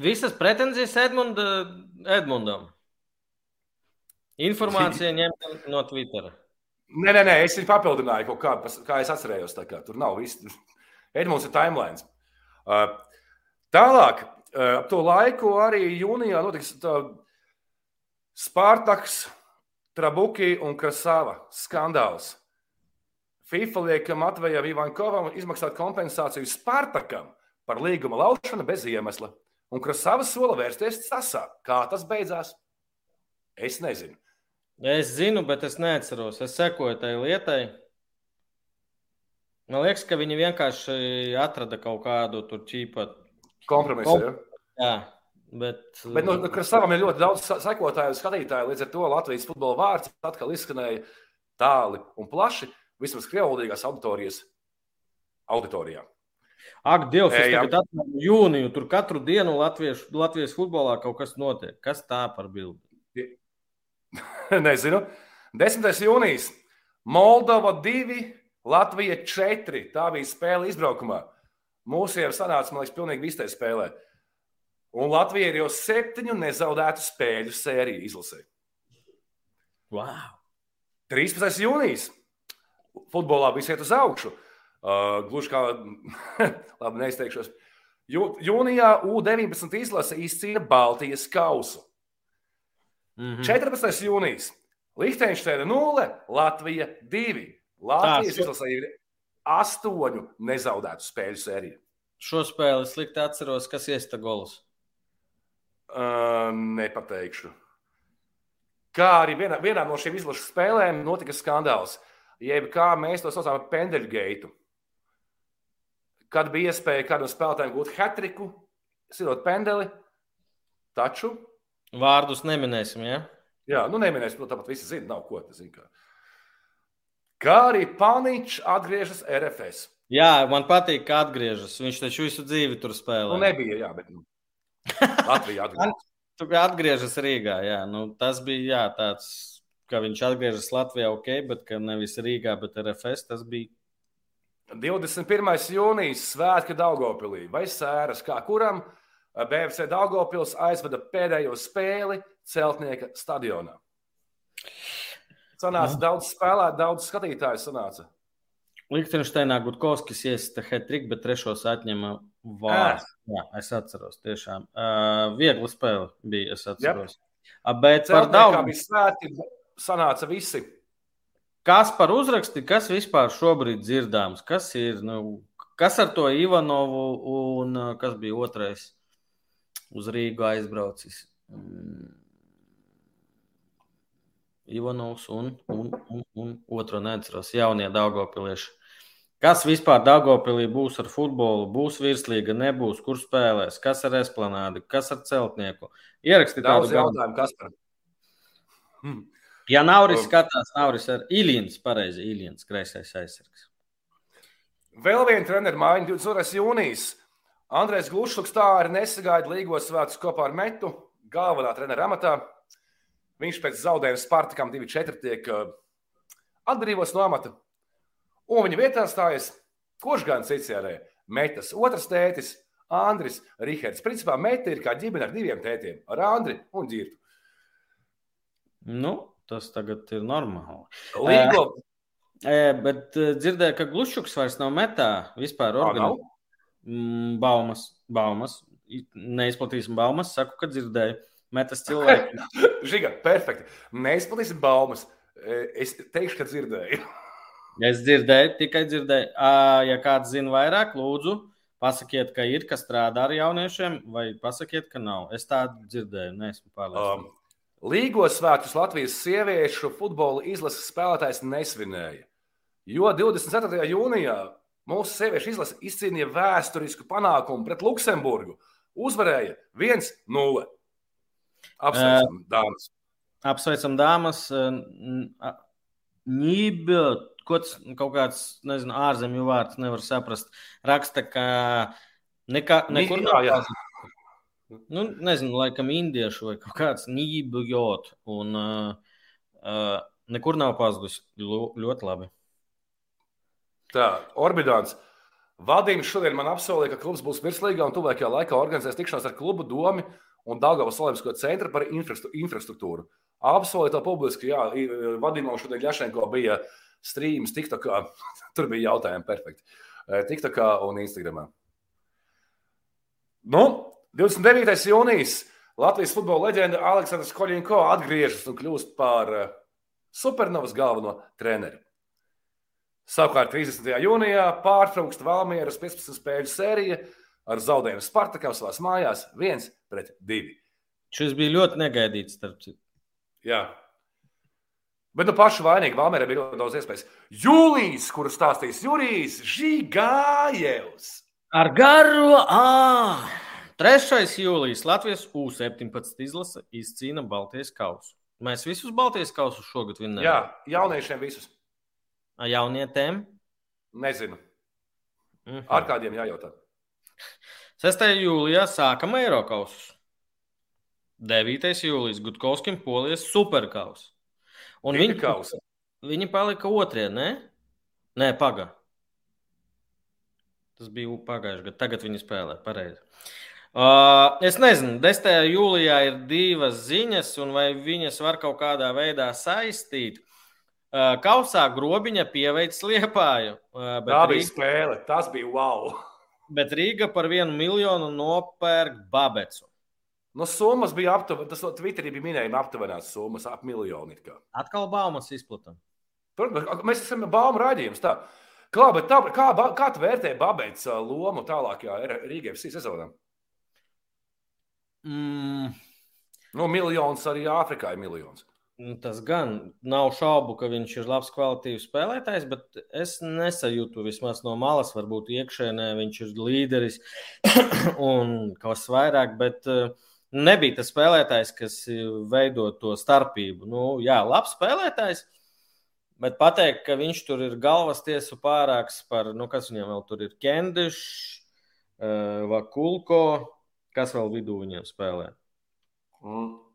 visas pretenzijas Edmund, Edmundam. Informācija ņemta no Twitter. Nē, nē, nē, es viņu papildināju kaut kā, kā es atcerējos. Kā. Tur nav viss. Edmunds ir timelines. Uh, tālāk, Ap to laiku arī jūnijā notiks Spārtaks, Trabuki un Krasava skandāls. FIFA liek Matvejam Ivankovam izmaksāt kompensāciju Spartakam par līguma laušanu bez iemesla. Un Krasavas sola vērsties Sasā. Kā tas beidzās? Es nezinu. Es zinu, bet es neatceros. Es sekoju tai lietai. Man liekas, ka viņi vienkārši atrada kaut kādu tur ķīpa. Kompromisu. Kom... Ja? Jā, bet. Bet nu, Krasavam ir ļoti daudz sekotāju un skatītāju. Līdz ar to Latvijas futbola vārds atkal izskanēja tāli un plaši vismaz krievlīgās auditorijas auditorijā. Ak, Dievs, es tagad atceros jūniju, tur katru dienu Latvijas, Latvijas futbolā kaut kas notiek. Kas tā par bildi? Nezinu. 10. jūnijas. Moldova 2, Latvija 4. Tā bija spēle izbraukumā. Mūsu jau sanāca, man liekas, pilnīgi visi tajā spēlē. Un Latvija ir jau septiņu nezaudētu spēļu sēriju izlasē. Wow! 13. jūnijas futbolā viss iet uz augšu. Uh, gluži kā, labi, neizteikšos. Jū, jūnijā U-19 izlase izcīna Baltijas kausu. Mm -hmm. 14. jūnijas. Liechtensteina 0, Latvija 2. Latvijas izlasē ir astoņu nezaudētu spēļu sēriju. Šo spēli slikti atceros, kas iesta golus. Uh, nepateikšu. Kā arī vienā, vienā no šīm izlases spēlēm notika skandāls. Jeb kā mēs to saucam par pendeļu geitu. Kad bija iespēja kādam spēlētājam gūt hatriku, silot pendeli, taču. Vārdus neminēsim, ja? Jā, nu neminēsim, nu tāpat visi zina, nav ko tas zina. Kā arī Paničs atgriežas RFS. Jā, man patīk, ka atgriežas. Viņš taču visu dzīvi tur spēlē. Nu, nebija, jā, bet nu, Latvijā atgriežas. Tur atgriežas Rīgā, jā. Nu, tas bija jā, tāds ka viņš atgriežas Latvijā, ok, bet ka nevis Rīgā, bet RFS tas bija. 21. jūnijas svētki Daugopilī vai sēras, kā kuram BFC Daugopils aizveda pēdējo spēli Celtnieka stadionā. Sanāca no. daudz spēlēt, daudz skatītāju sanāca. Liechtensteinā Gutkovskis iesita hetriku, bet trešos atņēma vārds. Jā, es atceros, tiešām. Uh, viegla spēle bija, es atceros. Yep. Bet Celtniekā par daudz. bija svētki, sanāca visi. Kas par uzrakstu, kas vispār šobrīd dzirdāms? Kas ir, nu, kas ar to Ivanovu un kas bija otrais uz Rīgu aizbraucis? Mm. Ivanovs un, un, un, un otru neatceros, jaunie Daugopilieši. Kas vispār Dāngopilī būs ar futbolu? Būs virslīga, nebūs, kur spēlēs, kas ar esplanādi, kas ar celtnieku? Ierakstīt tādu jautājumu, kas par. Hmm. Ja Nauris skatās, Nauris ar Ilīnas, pareizi, Ilīnas kreisais aizsargs. Vēl viena treneru mājiņa, 22. jūnijas. Andrēs Glušs tā arī nesagaida līgos svētus kopā ar Metu, galvenā treneru amatā. Viņš pēc zaudējuma Spartakam 2-4 tiek uh, atbrīvots no amata. Un viņa vietā stājas kurš gan cits jārē? Metas otrs tētis, Andris Rihards. Principā Meta ir kā ģimene ar diviem tētiem, ar Andri un Girtu. Nu, tas tagad ir normāli. Līgo. E, bet dzirdēju, ka Glušuks vairs nav metā vispār organizēts. Mm, baumas, baumas. Neizplatīsim baumas, saku, ka dzirdēju. Metas cilvēki. Žiga, perfekti. Neizplatīsim baumas. Es teikšu, ka dzirdēju. es dzirdēju, tikai dzirdēju. Ja kāds zina vairāk, lūdzu, pasakiet, ka ir, kas strādā ar jauniešiem, vai pasakiet, ka nav. Es tādu dzirdēju, neesmu pārliecināts. Um, Līgos svētkus Latvijas sieviešu futbola izlases spēlētājs nesvinēja, jo 24. jūnijā mūsu sieviešu izlase izcīnīja vēsturisku panākumu pret Luksemburgu. Uzvarēja 1-0. Apsveicam, dāmas! Apsveicam, dāmas! Nība, ko tas kaut kāds, nezinu, ārzemju vārds nevar saprast. Raksta, ka nekā, nekur nav jāzina nu, nezinu, laikam indiešu vai kaut kāds nībujot. Un uh, uh, nekur nav pazudus. Ļoti labi. Tā, Orbidāns. Vadījums šodien man apsolīja, ka klubs būs virslīgā un tuvākajā laikā organizēs tikšanās ar klubu domu un Dāngavas Olimpisko centru par infrastruktūru. Apsolīja to publiski. Jā, vadījumam šodien Ļašenko bija streams, TikTokā. Tur bija jautājumi perfekti. TikTokā un Instagramā. Nu, 29. jūnijas Latvijas futbola leģenda Aleksandrs Koļinko atgriežas un kļūst par eh, supernovas galveno treneri. Savukārt 30. jūnijā pārtraukta Valmieras 15 spēļu sērija ar zaudējumu Spartakam savā mājās 1 pret 2. Šis bija ļoti negaidīts, starp citu. Jā. Bet nu paši vainīgi Valmērē bija ļoti daudz iespējas. Jūlijas, kuru stāstīs Jurijs Žigājevs. Ar garu! À! 3. jūlijas Latvijas U-17 izlase izcīna Baltijas kausu. Mēs visus Baltijas kausus šogad vinnējām. Jā, jauniešiem visus. Jaunietēm? Nezinu. Mm -hmm. Ar kādiem jājautā? 6. jūlijā sākam Eiropausus. 9. jūlijas Gutkovskim polijas superkaus. Un viņi, kausa. viņi palika otrie, ne? Nē, paga. Tas bija pagājušajā gadā. Tagad viņi spēlē pareizi. Uh, es nezinu, 10. jūlijā ir divas ziņas, un vai viņas var kaut kādā veidā saistīt. Uh, kausā grobiņa pieveic liepāju. Uh, Tā bija Rīga- spēle. Tas bija wow. Bet Rīga par vienu miljonu nopērk Babecu. No summas bija aptuveni, tas Twitterī bija minējumi aptuvenās summas, ap miljonu. Atkal baumas. Protams, mēs esam baumu raidījums. Tā. Klā, tā, kā, kā tu vērtē Babētas ā, lomu tālākajā Rīgas sezonā? Mm, Nu, miljons arī Āfrikā ir miljons. Nu, tas gan nav šaubu, ka viņš ir labs kvalitīvs spēlētājs, bet es nesajūtu vismaz no malas, varbūt iekšēnē viņš ir līderis un kas vairāk, bet eh, nebija tas spēlētājs, kas eh, veido to starpību. Nu, jā, labs spēlētājs. Bet pateikt, ka viņš tur ir galvas tiesu pārāks par, nu, kas viņam vēl tur ir, Kendišs, uh, Vakulko, kas vēl vidū viņiem spēlē. Mm.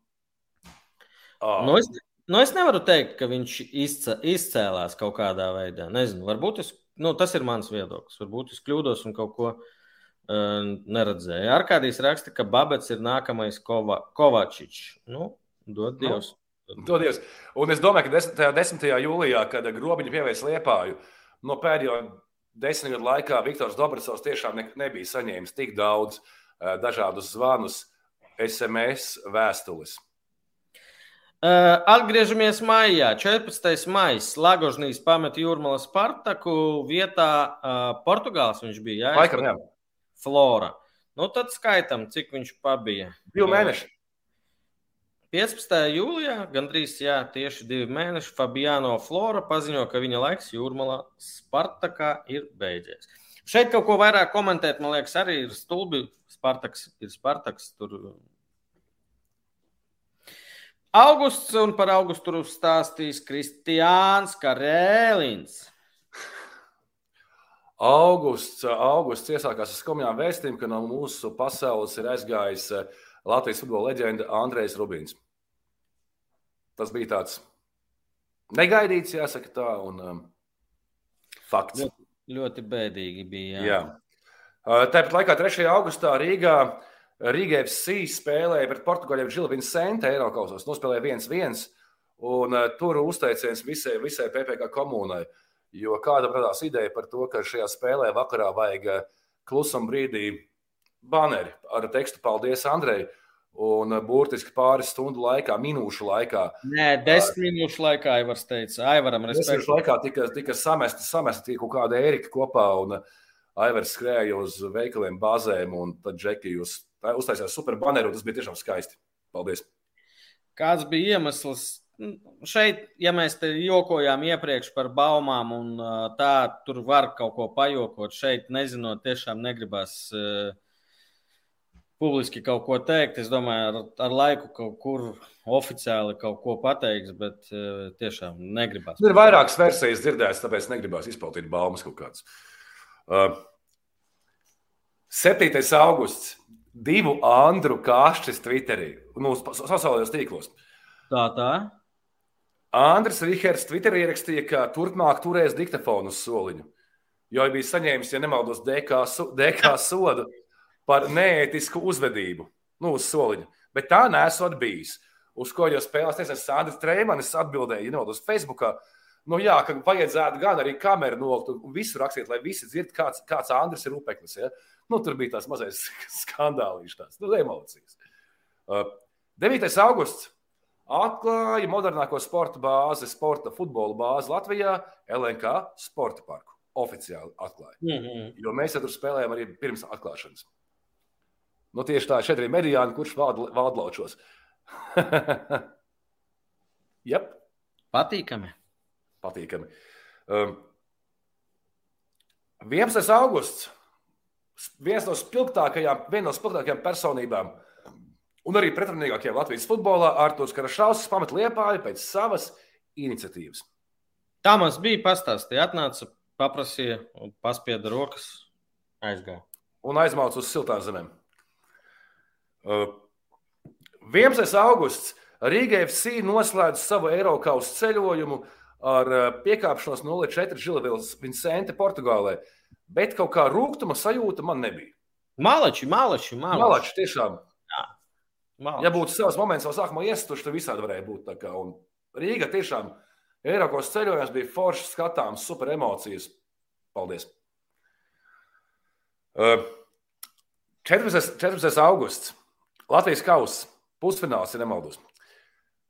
Oh. Nu, es, nu, es nevaru teikt, ka viņš izce, izcēlās kaut kādā veidā. Nezinu, varbūt es, nu, tas ir mans viedoklis. Varbūt es kļūdos un kaut ko uh, neredzēju. Ar kādīs raksta, ka Babets ir nākamais Kova, Kovačičs. Nu, dod Dievs. Dodies. Un es domāju, ka 10. 10. jūlijā, kad grobiņu pievērs liepāju, no pēdējo desmit gadu laikā Viktors Dobrasovs tiešām ne, nebija saņēmis tik daudz uh, dažādus zvanus, SMS, vēstules. Atgriežamies maijā. 14. maijā Lagožnīs pameta Jūrmālas Spartaku vietā Portugāls viņš bija. Jā, Laikam, jā. Flora. Nu, tad skaitam, cik viņš pabija. Divi mēneši. 15. jūlijā, gandrīz jā, tieši divi mēneši, Fabiano Flora paziņo, ka viņa laiks jūrmalā Spartakā ir beidzies. Šeit kaut ko vairāk komentēt, man liekas, arī ir stulbi. Spartaks ir Spartaks. Tur... Augusts un par augustu tur stāstīs Kristiāns Karēlins. Augusts, augusts iesākās ar skumjām vēstījumiem, ka no mūsu pasaules ir aizgājis eh, Latvijas futbola leģenda Andrejs Rubins. Tas bija tāds negaidīts, jāsaka tā, un um, fakts. Ļoti, ļoti bēdīgi bija. Jā. Jā. Uh, Tāpat laikā 3. augustā Rīgā Rīgā FC spēlēja pret Portugāļiem Žilvinu Sente Eiropausos, nospēlēja 1-1, un uh, tur uzteiciens visai, visai PPK komunai, jo kāda radās ideja par to, ka šajā spēlē vakarā vajag uh, klusam brīdī baneri ar tekstu Paldies, Andrej! Un uh, burtiski pāris stundu laikā, minūšu laikā, Nē, desmit minūšu laikā Aivars teica, Aivaram Desmit respektu. laikā tika, tika samesta tika kaut kāda ērika kopā, un Aivars skrēja uz veikaliem, bāzēm, un tad Džeki jūs uztaisījāt super baneru, un tas bija tiešām skaisti. Paldies! Kāds bija iemesls? Šeit, ja mēs te jokojām iepriekš par baumām, un tā tur var kaut ko pajokot, šeit nezinot, tiešām negribas uh, publiski kaut ko teikt. Es domāju, ar, ar laiku kaut kur oficiāli kaut ko pateiks, bet uh, tiešām negribas. Ir vairākas versijas dzirdētas, tāpēc negribās izpildīt baumas kaut kādas. Uh, 7. augusts. Divu Andru Kāšķis Twitterī, nu, sociālajos tīklos. Tā, tā. Andris Rihards Twitterī ierakstīja, ka turpmāk turēs diktafonu uz soliņu, jo bija saņēmis, ja nemaldos, DK, DK sodu par neētisku uzvedību nu, uz soliņa. Bet tā nesot bijis. Uz ko jau spēlēs, nezinu, Sandrs Trēmanis atbildēja, ja nemaldos, Facebookā. Nu, jā, ka vajadzētu gan arī kameru nolikt un visu rakstīt, lai visi dzird, kāds, kāds Andris ir upeklis. Ja? Nu, tur bija tās mazais skandālīšs, tās nu, emocijas. Uh, 9. augusts. atklāja modernāko sporta bāzi, sporta futbola bāzi Latvijā, LNK sporta parku. Oficiāli atklāja. Mm -hmm. Jo mēs jau tur spēlējām arī pirms atklāšanas. Nu, tieši tā, šeit arī mediāni, kurš valda laučos. Jep. Patīkami. Patīkami. Um, 11. augusts. Viens no spilgtākajām, viena no spilgtākajām personībām un arī pretrunīgākajām Latvijas futbolā Arthurs Karašauskas pamet liepāju pēc savas iniciatīvas. Tā mums bija pastāstīja. Atnāca, paprasīja, paspieda rokas, aizgāja. Un aizmauca uz siltām zemēm. Uh, 11. augusts Rīga FC noslēdz savu Eiropas ceļojumu ar uh, piekāpšanos 0,4 Žilavils Vincente Portugālē, bet kaut kā rūkuma sajūta man nebija. Malači, malači, malači. Malači tiešām. malači. Ja būtu savs moments, jau sākumā iestuši, tad visādi varēja būt. tā kā. Rīga tiešām Eiropas ceļojums bija foršs, skatāms, super emocijas. Paldies! Uh, 14. 14. augusts. Latvijas kausa pusfināls, ja nemaldos.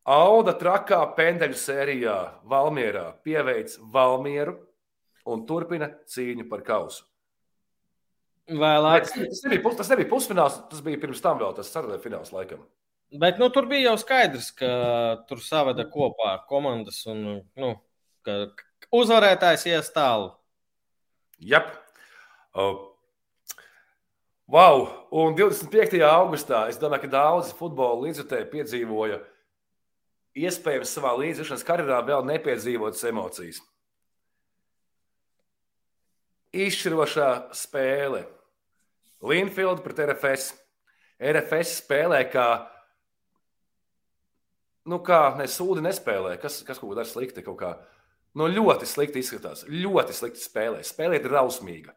Auda trakā pendeļu sērijā Valmjerā pieveic Valmjeru un turpina cīņu par kausu. Vēlāk. Tas nebija, tas nebija pusfināls, tas bija pirms tam vēl tas ceturtais fināls laikam. Bet nu, tur bija jau skaidrs, ka tur saveda kopā komandas un nu, ka uzvarētājs ies tālu. Jep. Uh, wow! Un 25. augustā es domāju, ka daudzi futbola līdzjutēji piedzīvoja iespējams savā līdzjūšanas karjerā vēl nepiedzīvotas emocijas. Izšķirošā spēle. Linfield pret RFS. RFS spēlē kā, nu kā ne sūdi nespēlē, kas, kas kaut ko dara slikti. Kaut kā. Nu, ļoti slikti izskatās, ļoti slikti spēlē. Spēlē ir drausmīga.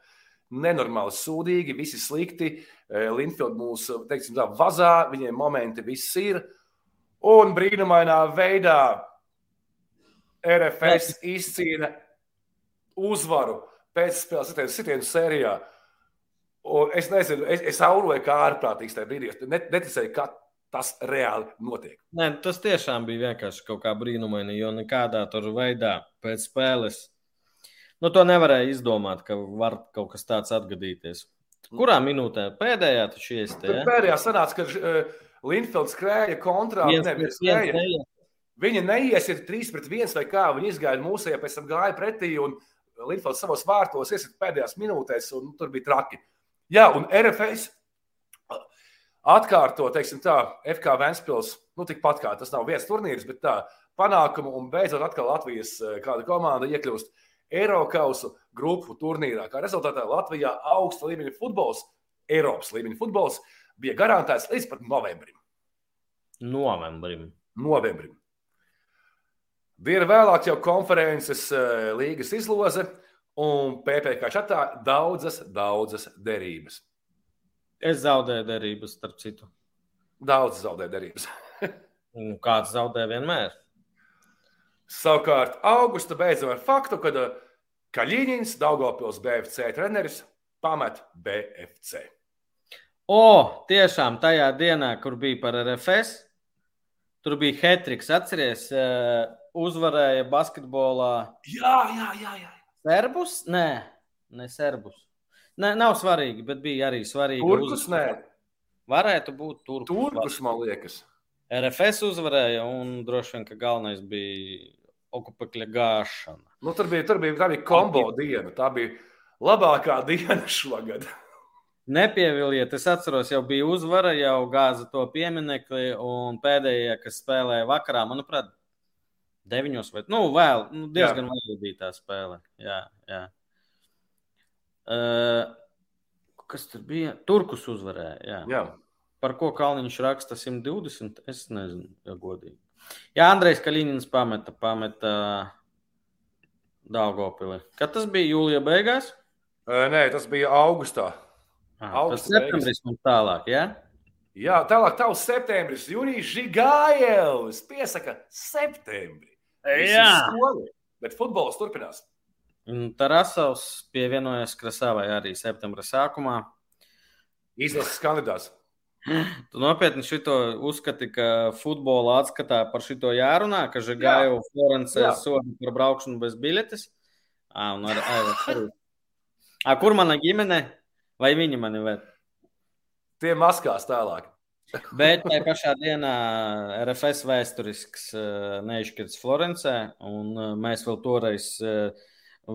Nenormāli sūdīgi, visi slikti. Eh, Linfield mūs, teiksim, tā vazā, viņiem momenti viss ir. Un brīnumainā veidā RFS izcīna uzvaru pēc spēles sitienu, sērijā. Un es nezinu, es, es auroju kā ārprātīgs tajā brīdī. Es net- neticēju, ka tas reāli notiek. Nē, tas tiešām bija vienkārši kaut kā brīnumaini, jo nekādā tur veidā pēc spēles. Nu, to nevarēja izdomāt, ka var kaut kas tāds atgadīties. Kurā minūtē? Pēdējā taču iestē. Tur pēdējā sanāca, ka uh, Linfield skrēja kontrā. Viens Nevis skrēja. neiet. Viņa neiesiet 3 pret 1 vai kā. Viņa izgāja mūsejā, pēc tam gāja pretī un Linfield savos vārtos iesiet pēdējās minūtēs, un tur bija traki. Jā, un RFS atkārto, teiksim tā, FK Ventspils, nu tikpat kā tas nav viens turnīrs, bet tā panākumu un beidzot atkal Latvijas eh, kāda komanda iekļūst Eiropausu grupu turnīrā. Kā rezultātā Latvijā augsta līmeņa futbols, Eiropas līmeņa futbols bija garantēts līdz pat novembrim. Novembrim. novembrim. Dienu vēlāk jau konferences eh, līgas izloze un PPC čatā daudzas, daudzas derības. Es zaudēju derības, starp citu. Daudz zaudē derības. Nu, Kāds zaudē vienmēr? Savukārt, augusta beidzam ar faktu, ka Kaļiņins, Daugopils BFC treneris, pamet BFC. O, tiešām tajā dienā, kur bija par RFS, tur bija Hetriks. Atceries, eh, uzvarēja basketbolā Jā, jā, jā. jā. Serbus? Nē, ne Serbus. Ne, nav svarīgi, bet bija arī svarīgi. Turkus, nē, Varētu būt turkus. turkus, man liekas. RFS uzvarēja, un droši vien, ka galvenais bija okupekļa gāšana. Nu, tur bija, tur bija, tā bija kombo diena. Tā bija labākā diena šogad. Nepieviliet, es atceros, jau bija uzvara, jau gāza to pieminekli, un pēdējie, kas spēlēja vakarā, manuprāt, deviņos vai nu, vēl, nu, diezgan vēl bija tā spēle. Jā, jā. Uh, kas tur bija? Turkus uzvarēja. Jā. Jā. Par ko Kalniņš raksta 120? Es nezinu, ja godīgi. Jā, Andrejs Kaļiņins pameta, pameta Daugopili. Kad tas bija jūlijā beigās? Ē, Nē, tas bija augustā. Augusta tas septembris un tālāk, jā? Jā, tālāk, tavs septembris, Jurijs Žigājevs piesaka septembrī. Jā. skoli, Bet futbols turpinās. Tarasovs pievienojas Krasavai arī septembra sākumā. Izlases kandidāts. Tu nopietni šito uzskati, ka futbola atskatā par šito jārunā, ka Žigāju Florencē sodu par braukšanu bez biļetes? À, un ar, ar, ar, ar, kur mana ģimene? Vai viņi mani vēl? Tie maskās tālāk. Bet tajā pašā dienā RFS vēsturisks neizšķirts Florencē, un mēs vēl toreiz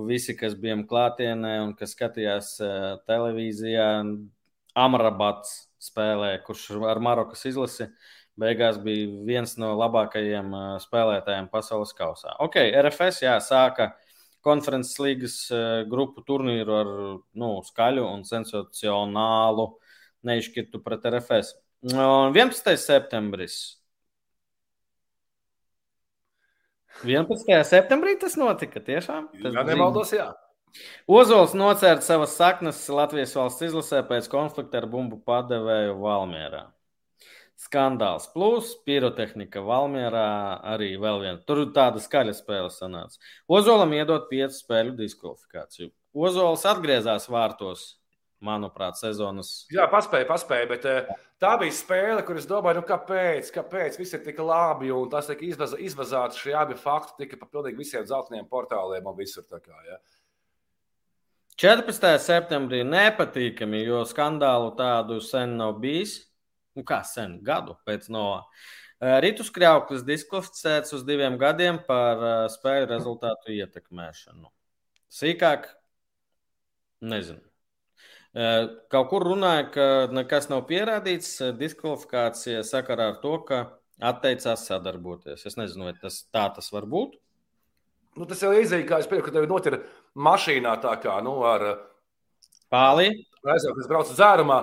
visi, kas bijām klātienē un kas skatījās televīzijā, Amrabats spēlē, kurš ar Marokas izlasi beigās bija viens no labākajiem spēlētājiem pasaules kausā. Ok, RFS jā, sāka konferences līgas grupu turnīru ar nu, skaļu un sensacionālu neizšķirtu pret RFS. Un 11. septembris. 11. septembrī tas notika tiešām. Tas jā, nemaldos, jā. Ozols nocēra savas saknes Latvijas valsts izlasē pēc konflikta ar bumbu padevēju Valmierā. Skandāls plus pirotehnika Valmjerā arī vēl viena. Tur tāda skaļa spēle sanāca. Ozolam iedot piecu spēļu diskvalifikāciju. Ozols atgriezās vārtos, manuprāt, sezonas. Jā, paspēja, paspēja, bet eh, tā bija spēle, kur es domāju, nu kāpēc, kāpēc viss ir tik labi un tas tika izvaz, izvazāts, šie abi fakti tika pa pilnīgi visiem zeltainiem portāliem un visur kā, ja. 14. septembrī nepatīkami, jo skandālu tādu sen nav bijis nu kā sen, gadu pēc no. Rītus Kļauklis diskvalificēts uz diviem gadiem par spēļu rezultātu ietekmēšanu. Sīkāk, nezinu. Kaut kur runāja, ka nekas nav pierādīts. Diskvalifikācija sakarā ar to, ka atteicās sadarboties. Es nezinu, vai tas tā tas var būt. Nu, tas jau ir izdevies, kā es pieņemu, ka tev notir mašīnā tā kā nu, ar pāli. Aizjūt, kas brauc dzērumā.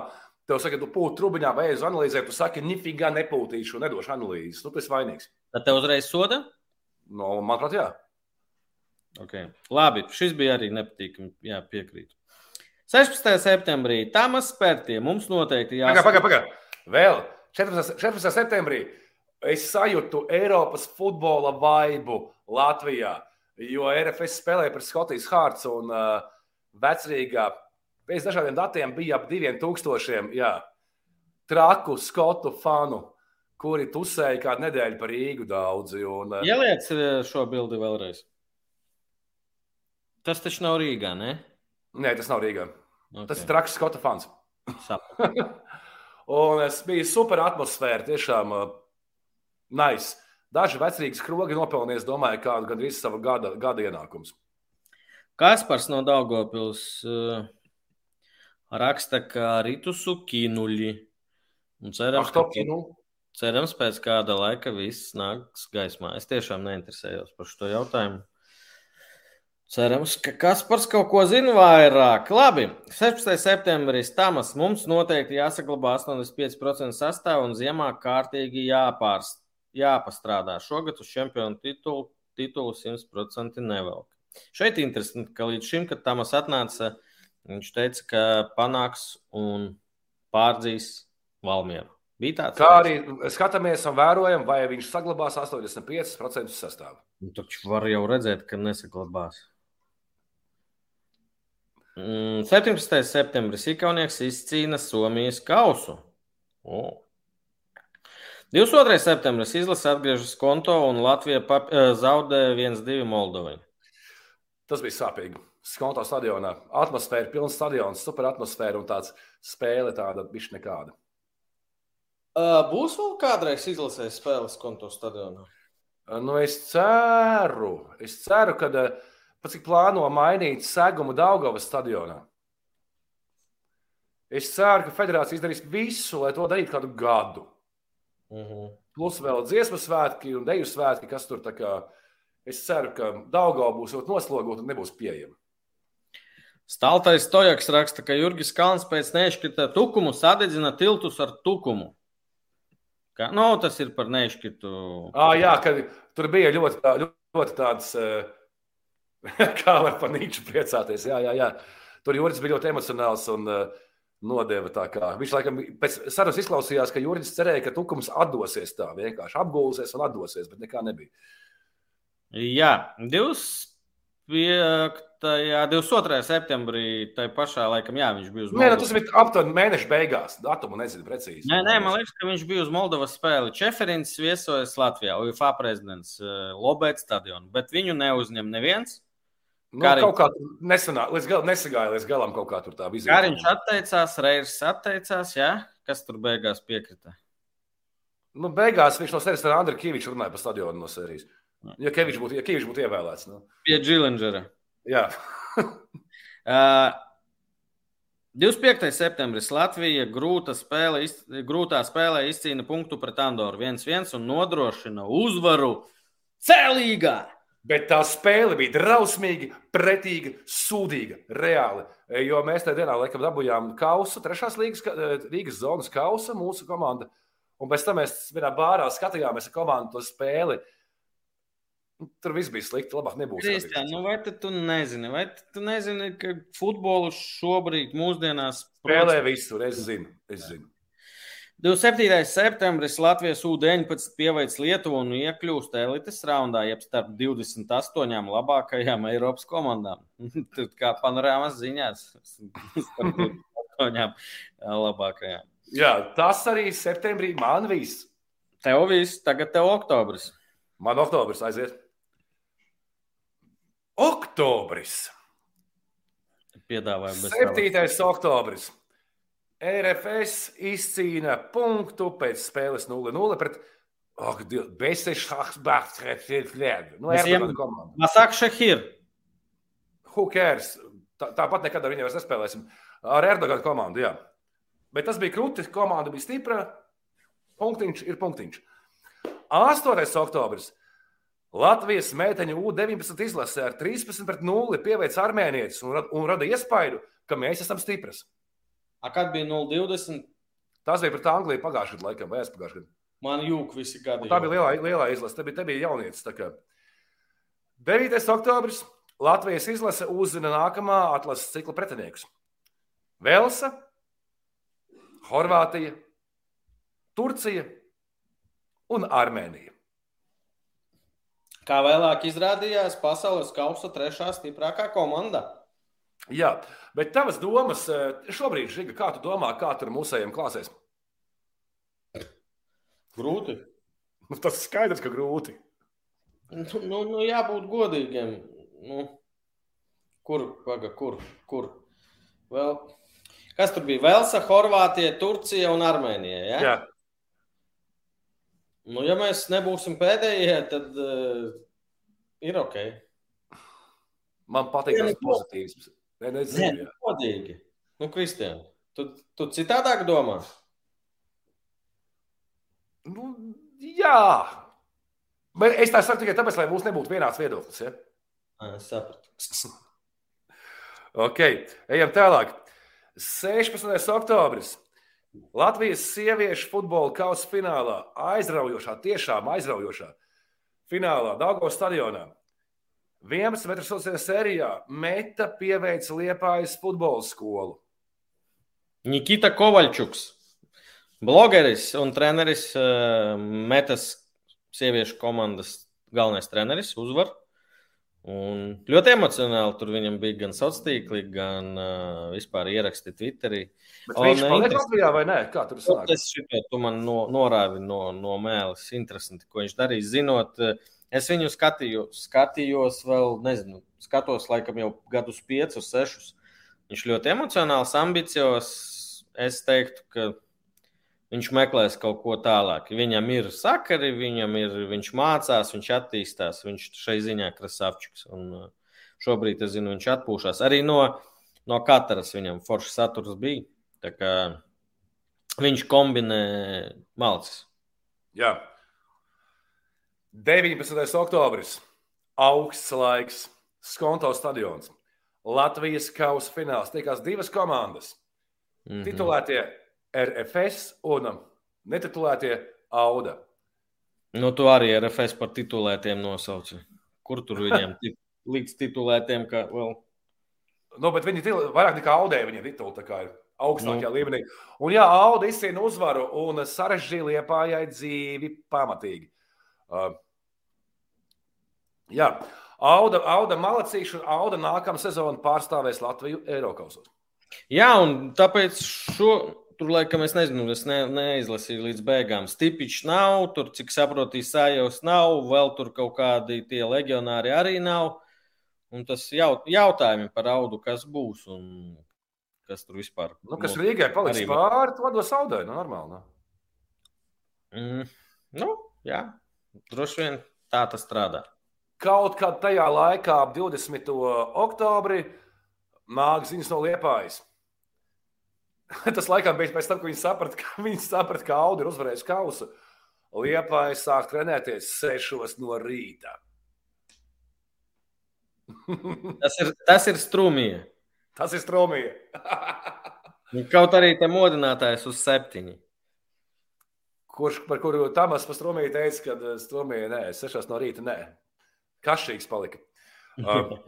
Tev saka, tu pūti trubiņā vai uz analīzēm, tu saki, nifigā nepūtīšu, nedošu analīzes. Nu, tu esi vainīgs. Tad tev uzreiz soda? No, nu, manuprāt, jā. Okay. Labi, šis bija arī nepatīkami. Jā, piekrītu. 16. septembrī Tamas Spērtie mums noteikti jāsaka. Pagaid, pagaid, pagaid. Vēl 14. 14. septembrī es sajūtu Eiropas futbola vaibu Latvijā, jo RFS spēlēja par Skotijas Hārts un uh, vecrīgā Pēc dažādiem datiem bija ap diviem tūkstošiem jā, traku skotu fanu, kuri tusēja kādu nedēļu par Rīgu daudzi. Un, eh, Ieliec eh, šo bildi vēlreiz. Tas taču nav Rīgā, ne? Nē, tas nav Rīgā. Okay. Tas ir traks skota fans. un es biju super atmosfēra, tiešām uh, nice. Daži vecrīgas krogi nopelnījis, domāju, kādu gandrīz savu gada, gada ienākumus. Kaspars no Daugopils. Uh raksta, ka ritusu kinuļi. Un cerams, Ach, ka, cerams, pēc kāda laika viss nāks gaismā. Es tiešām neinteresējos par šo jautājumu. Cerams, ka Kaspars kaut ko zina vairāk. Labi, 16. septembris Tamas mums noteikti jāsaglabā 85% sastāvā un ziemā kārtīgi jāpārst, jāpastrādā. Šogad uz čempionu titulu, titulu 100% nevelk. Šeit interesanti, ka līdz šim, kad Tamas atnāca, uh, Viņš teica, ka panāks un pārdzīs Valmieru. Bija tāds. Kā arī skatāmies un vērojam, vai viņš saglabās 85% sastāvā. Nu, taču var jau redzēt, ka nesaglabās. 17. Mm, septembris Ikaunieks izcīna Somijas kausu. O. 22. septembris izlase atgriežas konto un Latvija eh, zaudē 1-2 Moldovai. Tas bija sāpīgi. Skonto stadionā. Atmosfēra, pilns stadions, super atmosfēra un tāds spēle tāda bišķi nekāda. Uh, būs vēl kādreiz izlasējis spēles konto stadionā? Uh, nu, es ceru, es ceru, ka uh, pats cik plāno mainīt segumu Daugavas stadionā. Es ceru, ka federācija izdarīs visu, lai to darītu kādu gadu. Uh mhm. -huh. Plus vēl dziesmu svētki un deju svētki, kas tur tā kā. Es ceru, ka Daugava būs noslogota un nebūs pieejama. Staltais Tojaks raksta, ka Jurgis Kalns pēc neizšķirta tukumu sadedzina tiltus ar tukumu. Kā, no, nu, tas ir par neizšķirtu. À, jā, ka tur bija ļoti, ļoti, ļoti tāds, kā var par Nīču priecāties. Jā, jā, jā. Tur Juris bija ļoti emocionāls un nodeva tā kā. Viņš laikam pēc sarunas izklausījās, ka Juris cerēja, ka tukums atdosies tā vienkārši apgūsies un atdosies, bet nekā nebija. Jā, 25. Tajā 22. septembrī, tai pašā laikam, jā, viņš bija uz Nē, nu, Moldovas. tas bija aptuveni mēneša beigās. Datumu nezinu precīzi. Nē, nē, man liekas, ka viņš bija uz Moldovas spēli. Čeferins viesojas Latvijā, UFA prezidents uh, Lobēta stadionā, bet viņu neuzņem neviens. Nu, Kariņš. kaut kā nesanā, līdz gal, nesagāja līdz galam kaut kā tur tā vizija. Kariņš atteicās, Reirs atteicās, jā, kas tur beigās piekrita. Nu, beigās viņš no sevis ar Andriu Kaviču runāja par stadionu no sērijas. Ja Kavičs būtu, ja Kavičs būtu ievēlēts. Nu. Pie Džilingera. Jā, Uh, 25. septembris Latvija grūta spēle, iz- grūtā spēlē izcīna punktu pret Andoru 1-1 un nodrošina uzvaru cēlīgā. bet tā spēle bija drausmīga, pretīga, sūdīga, reāli. Jo mēs tajā dienā laikam dabūjām kausu, trešās līgas, eh, Rīgas zonas kausa mūsu komanda. Un pēc tam mēs vienā bārā skatījāmies ar komandu to spēli. Nu, Tur viss bija slikti. Labāk nebūs. Kristian, nu vai tu nezini, vai tu nezini, ka futbolu šobrīd mūsdienās Spēlē visur, es zinu. Es zinu. 27. septembris Latvijas U-19 pieveic Lietuvu un iekļūst elites raundā, jeb starp 28 labākajām Eiropas komandām. Tur kā panorāmas ziņās, starp 28 labākajām. Jā, tas arī septembrī man viss. Tev viss, tagad tev oktobris. Man oktobris aiziet. Oktobris. Piedāvājumu bez 7. oktobris. RFS izcīna punktu pēc spēles 0-0 pret oh, Besešahsbachs. Nu, ejam- komanda. Masak Šehir. Who cares? Tā, tāpat nekad ar viņu vairs nespēlēsim. Ar Erdoganu komandu, jā. Bet tas bija krūtis, komanda bija stipra. Punktiņš ir punktiņš. 8. oktobris. Latvijas meiteņu U-19 izlasē ar 13 pret 0 pieveic armēnietis un, un rada iespaidu, ka mēs esam stipras. A, kad bija 0,20, Tas bija pret Angliju pagājušajā gadā, laikam, vai aizpagājušajā gadā. man jūg visi gadi. Un Tā bija lielā, lielā izlase. Te bija, te bija jaunietis. tā kā. 9. oktobris. Latvijas izlase uzzina nākamā atlases cikla pretiniekus. Velsa, Horvātija, Turcija un Armēnija. Kā vēlāk izrādījās, pasaules kausa trešā stiprākā komanda. Jā, bet tavas domas eh, šobrīd, Žiga, kā tu domā, kā tur mūsējiem klāsies? Grūti. Nu, tas skaidrs, ka grūti. Nu, nu, nu jābūt godīgiem. Nu, kur, paga, kur, kur? Vēl, kas tur bija? Velsa, Horvātija, Turcija un Armēnija. Ja? Jā, Nu, ja mēs nebūsim pēdējie, tad uh, ir ok. man patīk Nē, tas pozitīvs. Nē, Nē, nezinu, jā. godīgi. Nu, Kristian, tu, tu citādāk domā? Nu, jā. Bet es tā saku tikai tāpēc, lai mums nebūtu vienāds viedoklis. Ja? Es sapratu. Ok, ejam tālāk. 16. oktobris. Latvijas sieviešu futbola kausa finālā. Aizraujošā, tiešām aizraujošā. Finālā Dāngos stadionā. 11 metru sociālajā sērijā Meta pieveica Liepājas futbola skolu. Nikita Kovaļčuks, blogeris un treneris uh, Metas sieviešu komandas galvenais treneris, uzvar. Un ļoti emocionāli tur viņam bija gan sociālā tīkli, gan uh, vispār ieraksti Twitterī. Bet O, viņš paliek Latvijā vai nē? Kā tur sanāk? Tas šito, tu man no, norāvi no, no mēlis. Interesanti, ko viņš darīja. Zinot, es viņu skatījos, skatījos vēl, nezinu, skatos laikam jau gadus, piecus, sešus. Viņš ļoti emocionāls, ambiciozs. Es teiktu, ka viņš meklēs kaut ko tālāk. Viņam ir sakari, viņam ir, viņš mācās, viņš attīstās. Viņš šai ziņā krasavčiks. Un eh, šobrīd, es zinu, viņš atpūšas. Arī no, no katras viņam foršs saturs bija. Tā kā Viņš kombinē malcis. Jā. 19. oktobris. Augsts laiks. Skonto stadions. Latvijas kausa fināls. Tikās divas komandas. Mm -hmm. Titulētie RFS un netitulētie Auda. Nu, tu arī RFS par titulētiem nosauci. Kur tur viņiem līdz titulētiem, ka vēl. Nu, bet viņi til- vairāk nekā Audē viņa titula ir augstākajā Nu. līmenī. Un jā, Auda izcīna uzvaru un sarežģīja liepājai dzīvi pamatīgi. Uh, jā, Auda, Auda Malacīša un Auda nākamā sezona pārstāvēs Latviju Eiropausos. Jā, un tāpēc šo, tur laikam es nezinu, es ne, neizlasīju līdz beigām. Stipičs nav, tur, cik saprotu, Sājos nav, vēl tur kaut kādi tie legionāri arī nav. Un tas jaut, jautājumi par audu, kas būs un kas tur vispār. Nu, kas nu, Rīgai paliks pāri, tad vados audai, nu, normāli. Ne? Mm, nu, jā, droši vien tā tas strādā. Kaut kad tajā laikā, ap 20. oktobri, nāk ziņas no Liepājas. Tas laikam bija pēc tam, kad viņi saprata, ka, viņi saprata, ka Audi ir uzvarējis kausu. Liepājas sāk trenēties 6 no rīta. tas ir, tas ir strūmija. Tas ir strūmija. Kaut arī te modinātājs uz septiņi. Kurš par kuru Tamas pa strūmiju teica, ka eh, strūmija nē, sešās no rīta nē. Kašīgs palika. Um,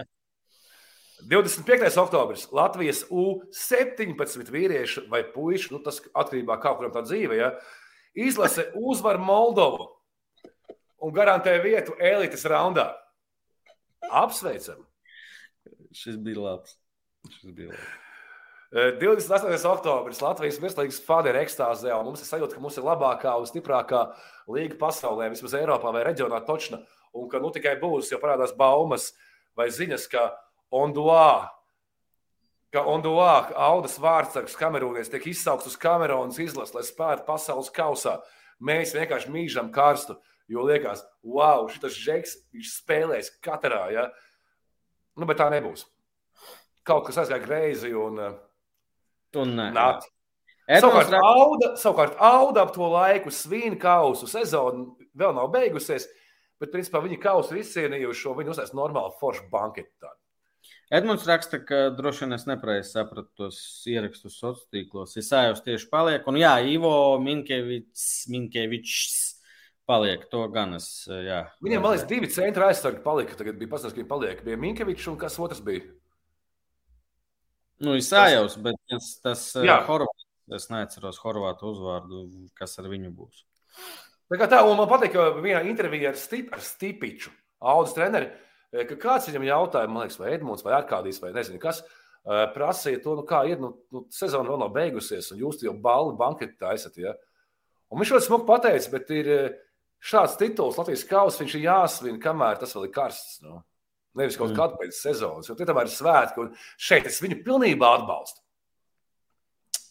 25. oktobris Latvijas U-17 vīriešu vai puišu, nu tas atkarībā no kā kuram tā dzīve, ja, izlase uzvar Moldovu un garantē vietu elites raundā. Apsveicam! Šis bija labs. Šis bija labs. 28. Eh, oktobris Latvijas virslīgas fādera ekstāzē, un mums ir sajūta, ka mums ir labākā un stiprākā līga pasaulē, vismaz Eiropā vai reģionā točna, un ka nu tikai būs, jo parādās baumas vai ziņas, ka Onduā, ka Onduā Audas vārdsargs Kamerūnietis tiek izsaukts uz Kamerūnas izlases, lai spētu pasaules kausā. Mēs vienkārši mīžam karstu. Jo liekas, wow, šis žeks, viņš spēlēs katrā. Ja? Nu, bet tā nebūs. Kaut kas aizgāja greizi un, un nāca. Savukārt, auda, savukārt auda ap to laiku svīna kausu sezonu vēl nav beigusies, bet principā viņi kausu ir izcienījuši šo, viņi uzsāks normālu foršu banketu. Edmunds raksta, ka droši vien es nepareizi sapratu tos ierakstus sociālos tīklos. Es ājos tieši paliek, un jā, Ivo Minkevičs, Minkevičs paliek. To gan es. Jā, Viņiem, man liekas, divi centra aizsargi palika. Tagad bija pastāstīts, ka viņi paliek. Bija Minkevičs un kas otrs bija? Nu, Isājos, bet tas, tas Horvāts, es neatceros Horvātu uzvārdu, kas ar viņu būs. Tā kā tā, un man patīk, ka vienā intervijā ar, Stip, ar Stipiču, Audus treneri, ka kāds viņam jautāja, man liekas, vai Edmunds vai Arkādijs vai nezinu kas, prasīja to, nu kā ir, nu, nu sezona vēl nav beigusies, un jūs jau balli banketi taisat, ja? Un viņš ļoti smuki pateica, bet ir šāds tituls Latvijas kausa, viņš ir jāsvin, kamēr tas vēl ir karsts. Nu. Nevis kaut mm. kādu pēc sezonas, jo tie tomēr ir svētki, un šeit es viņu pilnībā atbalstu.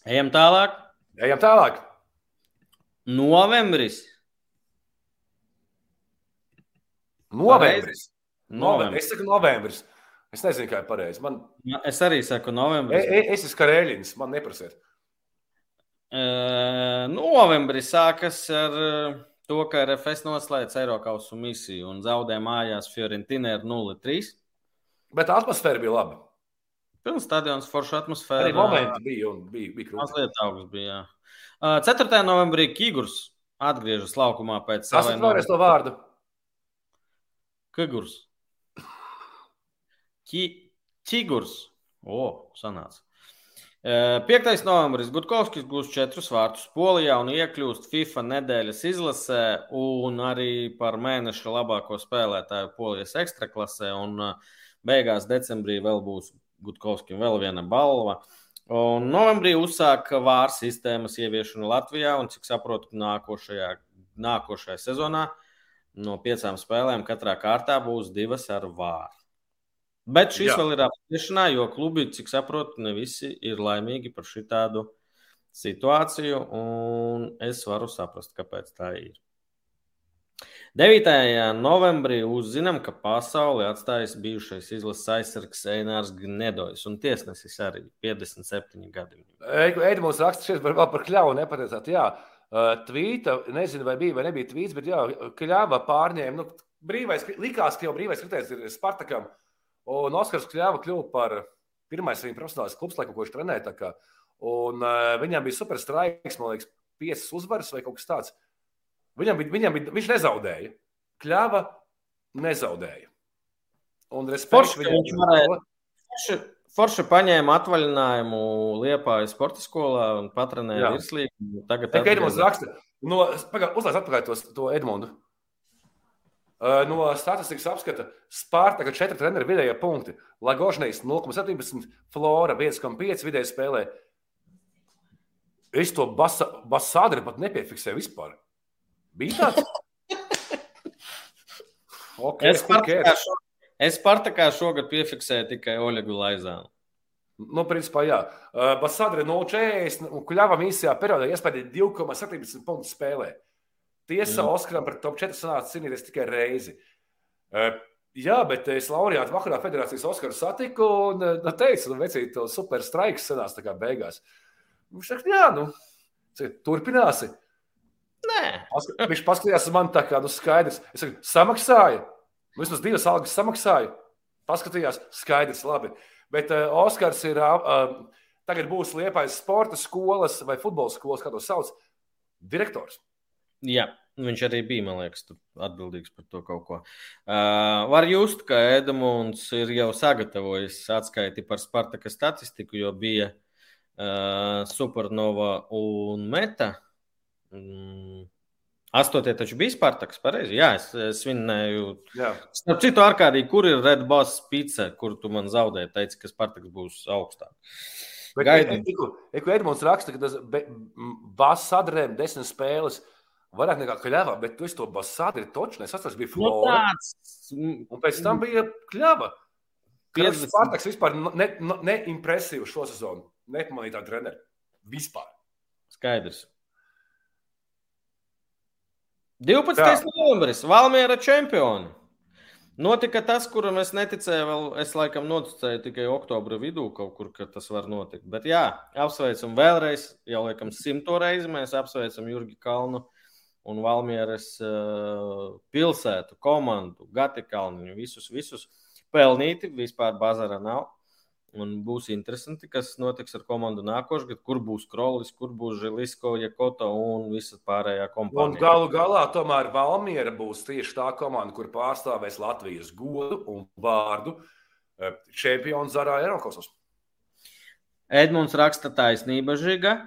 Ejam tālāk. Ejam tālāk. Novembris. Novembris. Novembris. Es saku novembris. Es nezinu, kā ir pareizi. Man... Es arī saku novembris. E, e, es esmu karēļins, man neprasiet. Uh, novembris sākas ar. Uh to, ka RFS noslēdz Eiropas misiju un zaudē mājās Fiorentina ar 0-3. Bet atmosfēra bija laba. Pilns stadions, forša atmosfēra. Arī momenti bija un bija, bija krūtis. Mazliet augsts bija, jā. 4. novembrī Kigurs atgriežas laukumā pēc savas. Tas vēlreiz to vārdu. Kigurs. Ki, Kigurs. O, sanāca. 5. novembris Gutkovskis gūs četrus vārtus Polijā un iekļūst FIFA nedēļas izlasē un arī par mēneša labāko spēlētāju Polijas ekstraklasē. Un beigās decembrī vēl būs Gutkovskim vēl viena balva. Un novembrī uzsāk vāru sistēmas ieviešanu Latvijā un, cik saprotu, nākošajā, nākošajā sezonā no piecām spēlēm katrā kārtā būs divas ar vāru. Bet šis Jā. vēl ir apspriešanā, jo klubi, cik saprotu, ne visi ir laimīgi par šādu situāciju, un es varu saprast, kāpēc tā ir. 9. novembrī uzzinām, ka pasauli atstājis bijušais izlases aizsargs Einārs Gnedojs un tiesnesis arī 57 gadi. Edmunds raksta šeit par, par kļavu nepateicāt. Jā, tvīta, nezinu, vai bija vai nebija tvīts, bet jā, kļava pārņēma. Nu, brīvais, likās, ka jau brīvais kritērijs ir Spartakam. Un Oskars Kļāva kļuva par pirmais viņa profesionālais klubs, laikam, ko viņš trenēja. Un uh, viņam bija super straiks, man liekas, piecas uzvaras vai kaut kas tāds. Viņam bija, viņam bija, viņš nezaudēja. Kļāva nezaudēja. Un respekts viņam varēja. Forši, forši paņēma atvaļinājumu Liepājas sporta skolā un patrenēja virslīgu. Tagad tā Edmunds raksta. No, uzlaiž atpakaļ tos, to Edmundu. No statistikas apskata Spārtaka 4 treneru vidējie punkti. Lagožnijas 0,17, Flora 1,5 vidēji spēlē. Es to basādri pat nepiefiksēju vispār. Bija tāds? okay, es, šo, es Spartakā šogad piefiksēju tikai Oļegu Laizānu. Nu, principā, jā. Uh, Basādri 0,40 un Kļavam īsajā periodā iespēja 2,17 punktu spēlē. Tiesa. Oskaram par top 4 sanāca cīnīties tikai reizi. Uh, jā, bet es Laurijātu vakarā federācijas Oskaru satiku un nu, teicu, nu, vecīt, to super straiks sanāca tā kā beigās. Viņš saka, jā, nu, turpināsi. Nē. Viņš paskatījās uz mani tā kā, nu, skaidrs. Es saku, samaksāju. Nu, vismaz divas algas samaksāju. Paskatījās, skaidrs, labi. Bet uh, Oskars ir, uh, tagad būs Liepais sporta skolas vai futbola skolas, kā to sauc, direktors. Jā. Viņš arī bija, man liekas, atbildīgs par to kaut ko. Uh, var just, ka Edmunds ir jau sagatavojis atskaiti par Spartaka statistiku, jo bija uh, Supernova un Meta. Mm. Astotie taču bija Spartaks, pareizi. Jā, es, es svinēju. Jā. Starp citu, Arkādī, kur ir Red Boss pizza, kur tu man zaudēji, teici, ka Spartaks būs augstāk. Gaidām. Eko Edmunds raksta, ka tas Bass sadrēm desmit spēles vairāk nekā kļava, bet tu to Bass sadri toču, es atceros, bija nu, Flora. No. Un pēc tam bija kļava. Kad Spartaks vispār neimpresīvu ne, ne šo sezonu. Nepamanītā treneri. Vispār. Skaidrs. 12. Tā. novembris, Valmiera čempioni. Notika tas, kuram es neticēju, vēl es laikam noticēju tikai oktobra vidū, kaut kur, ka tas var notikt. Bet jā, apsveicam vēlreiz, jau laikam simto reizi mēs apsveicam Jurgi Kalnu un Valmieras uh, pilsētu, komandu, Gati Kalniņu, visus, visus pelnīti, vispār bazara nav. Un būs interesanti, kas notiks ar komandu nākošais gads, kur būs Krolis, kur būs Žilisko, Jakoto un visa pārējā. Un galu galā tomēr Valmiera būs tieši tā komanda, kur pārstāvēs Latvijas godu un vārdu e, čempionu Zarā Eirokosos. Edmunds raksta taisnība žiga.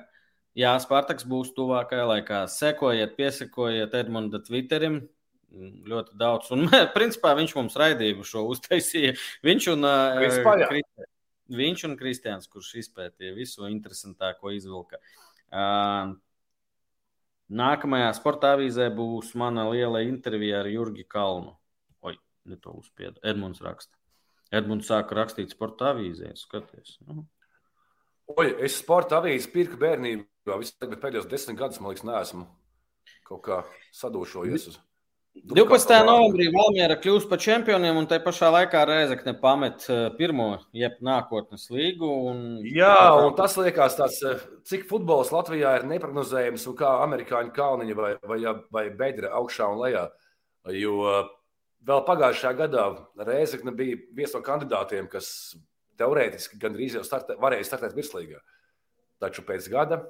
Jā, Spartaks būs tuvākajā laikā. Sekojiet, piesakojiet Edmunda Twitterim, ļoti daudz. Un, principā, viņš mums raidījumu šo uztaisīja. Viņš un uh, Viņš un Kristians, kurš izpētīja visu interesantāko izvilka. Uh, nākamajā sportā avīzē būs mana liela intervija ar Jurgi Kalnu. Oi, ne to uzspiedu. Edmunds raksta. Edmunds sāka rakstīt sporta avīzē, skaties. Nu. Oi, es sporta avīzi pirku bērnībā. Tagad pēdējos desmit gadus, man liekas, neesmu kaut kā sadūšojies uz. 12. novembrī Valmiera kļūst par čempioniem, un te pašā laikā Rēzakne pamet eh, pirmo, jeb nākotnes līgu. Un... Jā, un tas liekas tāds, eh, cik futbols Latvijā ir neprognozējams, un kā amerikāņu kalniņa vai, vai, vai bedra augšā un lejā. Jo eh, vēl pagājušajā gadā Rēzakne bija viens no kandidātiem, kas teorētiski gandrīz jau startē, varēja startēt virslīgā. Taču pēc gada.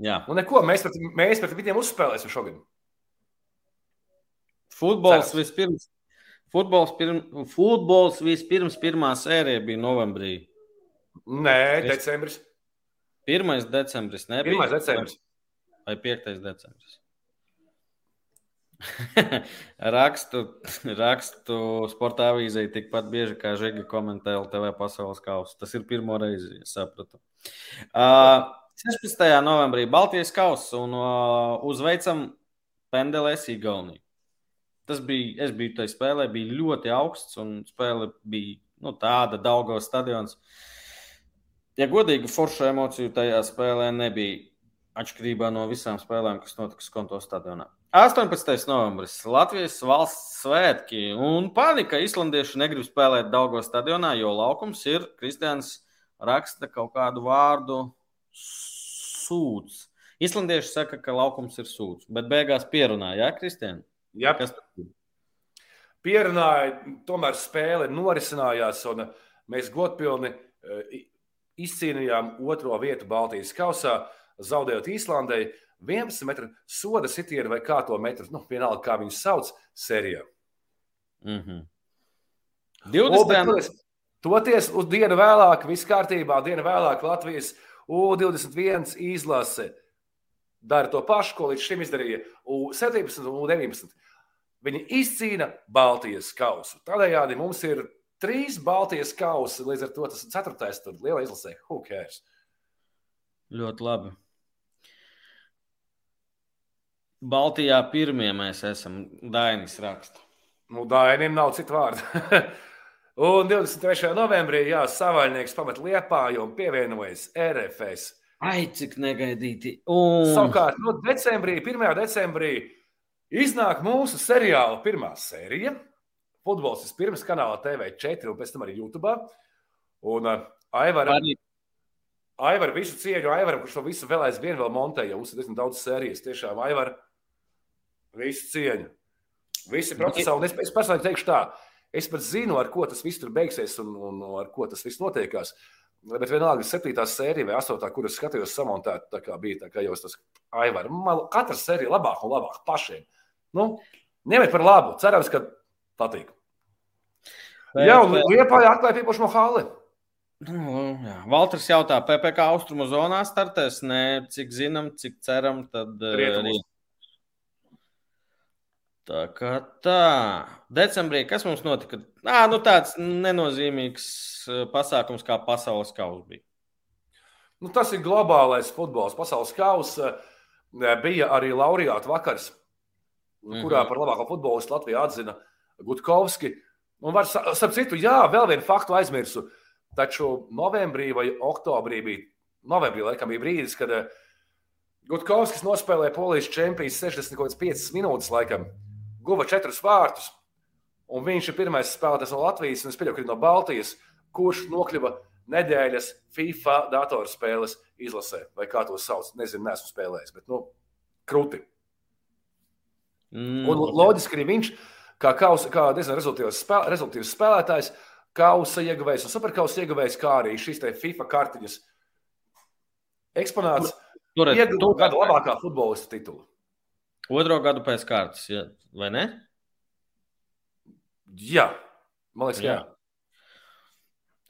Jā. Nu, neko, mēs pret, mēs pret viņiem uzspēlēsim šogad. Futbols Ceras. vispirms, futbols, pirm, futbols vispirms pirmā sērija bija novembrī. Nē, decembris. 1. decembris nebija. 1. decembris. Vai 5. decembris? rakstu, rakstu sporta avīzē tikpat bieži kā Žiga komentē LTV pasaules kausu. Tas ir pirmo reizi, es sapratu. Uh, 16. novembrī Baltijas kausa un uh, uzveicam Pendelēs Igauniju. Tas bija, es biju tajā spēlē, bija ļoti augsts un spēle bija nu, tāda Daugavas stadions. Ja godīgi, foršu emociju tajā spēlē nebija atšķirībā no visām spēlēm, kas notika Skonto stadionā. 18. novembris Latvijas valsts svētki un panika. Islandieši negrib spēlēt Daugavas stadionā, jo laukums ir Kristians raksta kaut kādu vārdu sūds. Islandieši saka, ka laukums ir sūds, bet beigās pierunāja, ja, Kristian? Jā, kas pierunāja, tomēr spēle norisinājās, un mēs godpilni e, izcīnījām otro vietu Baltijas kausā, zaudējot Īslandai 11 metru soda sitienu vai kā to metru, nu, vienalga, kā viņus sauc, sērijā. Mm -hmm. 20. O, toties uz dienu vēlāk, viss kārtībā, dienu vēlāk Latvijas U21 izlase dara to pašu, ko līdz šim izdarīja U17 un U19 Viņi izcīna Baltijas kausu. Tādējādi mums ir trīs Baltijas kausi, līdz ar to tas ir ceturtais tur lielā izlasē. Who cares? Ļoti labi. Baltijā pirmie mēs esam Dainis raksta. Nu, Dainim nav citu vārdu. un 23. novembrī, jā, savaļnieks pamet Liepāju un pievienojas RFS. Ai, cik negaidīti. Un... Savukārt, no decembrī, 1. decembrī, iznāk mūsu seriāla pirmā sērija. Futbols ir pirms kanāla TV4 un pēc tam arī YouTube. Un uh, Aivar, Arī Aivar visu cieņu Aivaram, kurš to visu vēl aizvien vēl montēja. Mums ir diezgan daudz sērijas. Tiešām Aivar, visu cieņu. Visi profesionāli. Es, es personīgi teikšu tā. Es pat zinu, ar ko tas viss tur beigsies un, un ar ko tas viss notiekās. Bet vienalga, septītā sērija vai astotā, kuras skatījos samontēt, tā kā bija tā, kā jau tas Aivar. Man katra sērija labāk un labāk pašiem. Nu, ņemiet par labu. Cerams, ka patīk. Jā, un Liepājā atklāja piepošamo hāli. Nu, jā. Valters jautā, PPC austrumu zonā startēs? Nē, cik zinām, cik ceram, tad eh, Rietumos. Tā kā tā. Decembrī, kas mums notika? Nā, nu tāds nenozīmīgs pasākums kā pasaules kausa bija. Nu, tas ir globālais futbols. Pasaules kausa bija arī laureāta vakars, Mhm. kurā par labāko futbolistu Latviju atzina Gutkovski. Un, var, starp citu, jā, vēl vienu faktu aizmirsu. Taču novembrī vai oktobrī bija, novembrī laikam bija brīdis, kad Gutkovskis nospēlēja polijas čempionu 65 minūtes, laikam, guva četrus vārtus. Un viņš ir pirmais spēlētājs no Latvijas, un es pieļauju, ka no Baltijas, kurš nokļuva nedēļas FIFA datorspēles izlasē, vai kā to sauc. Nezinu, neesmu spēlējis, bet nu, krūti. Mm, Un loģiski arī viņš, kā, kaus, kā diezgan rezultātīvs, spēl, rezultātīvs spēlētājs, kausa ieguvējs un superkausa ieguvējs, kā arī šīs FIFA kartiņas eksponāts, ieguva gada labākā futbolista titulu. Otro gadu pēc kārtas, ja? vai ne? Jā, man liekas, ka jā. Jā.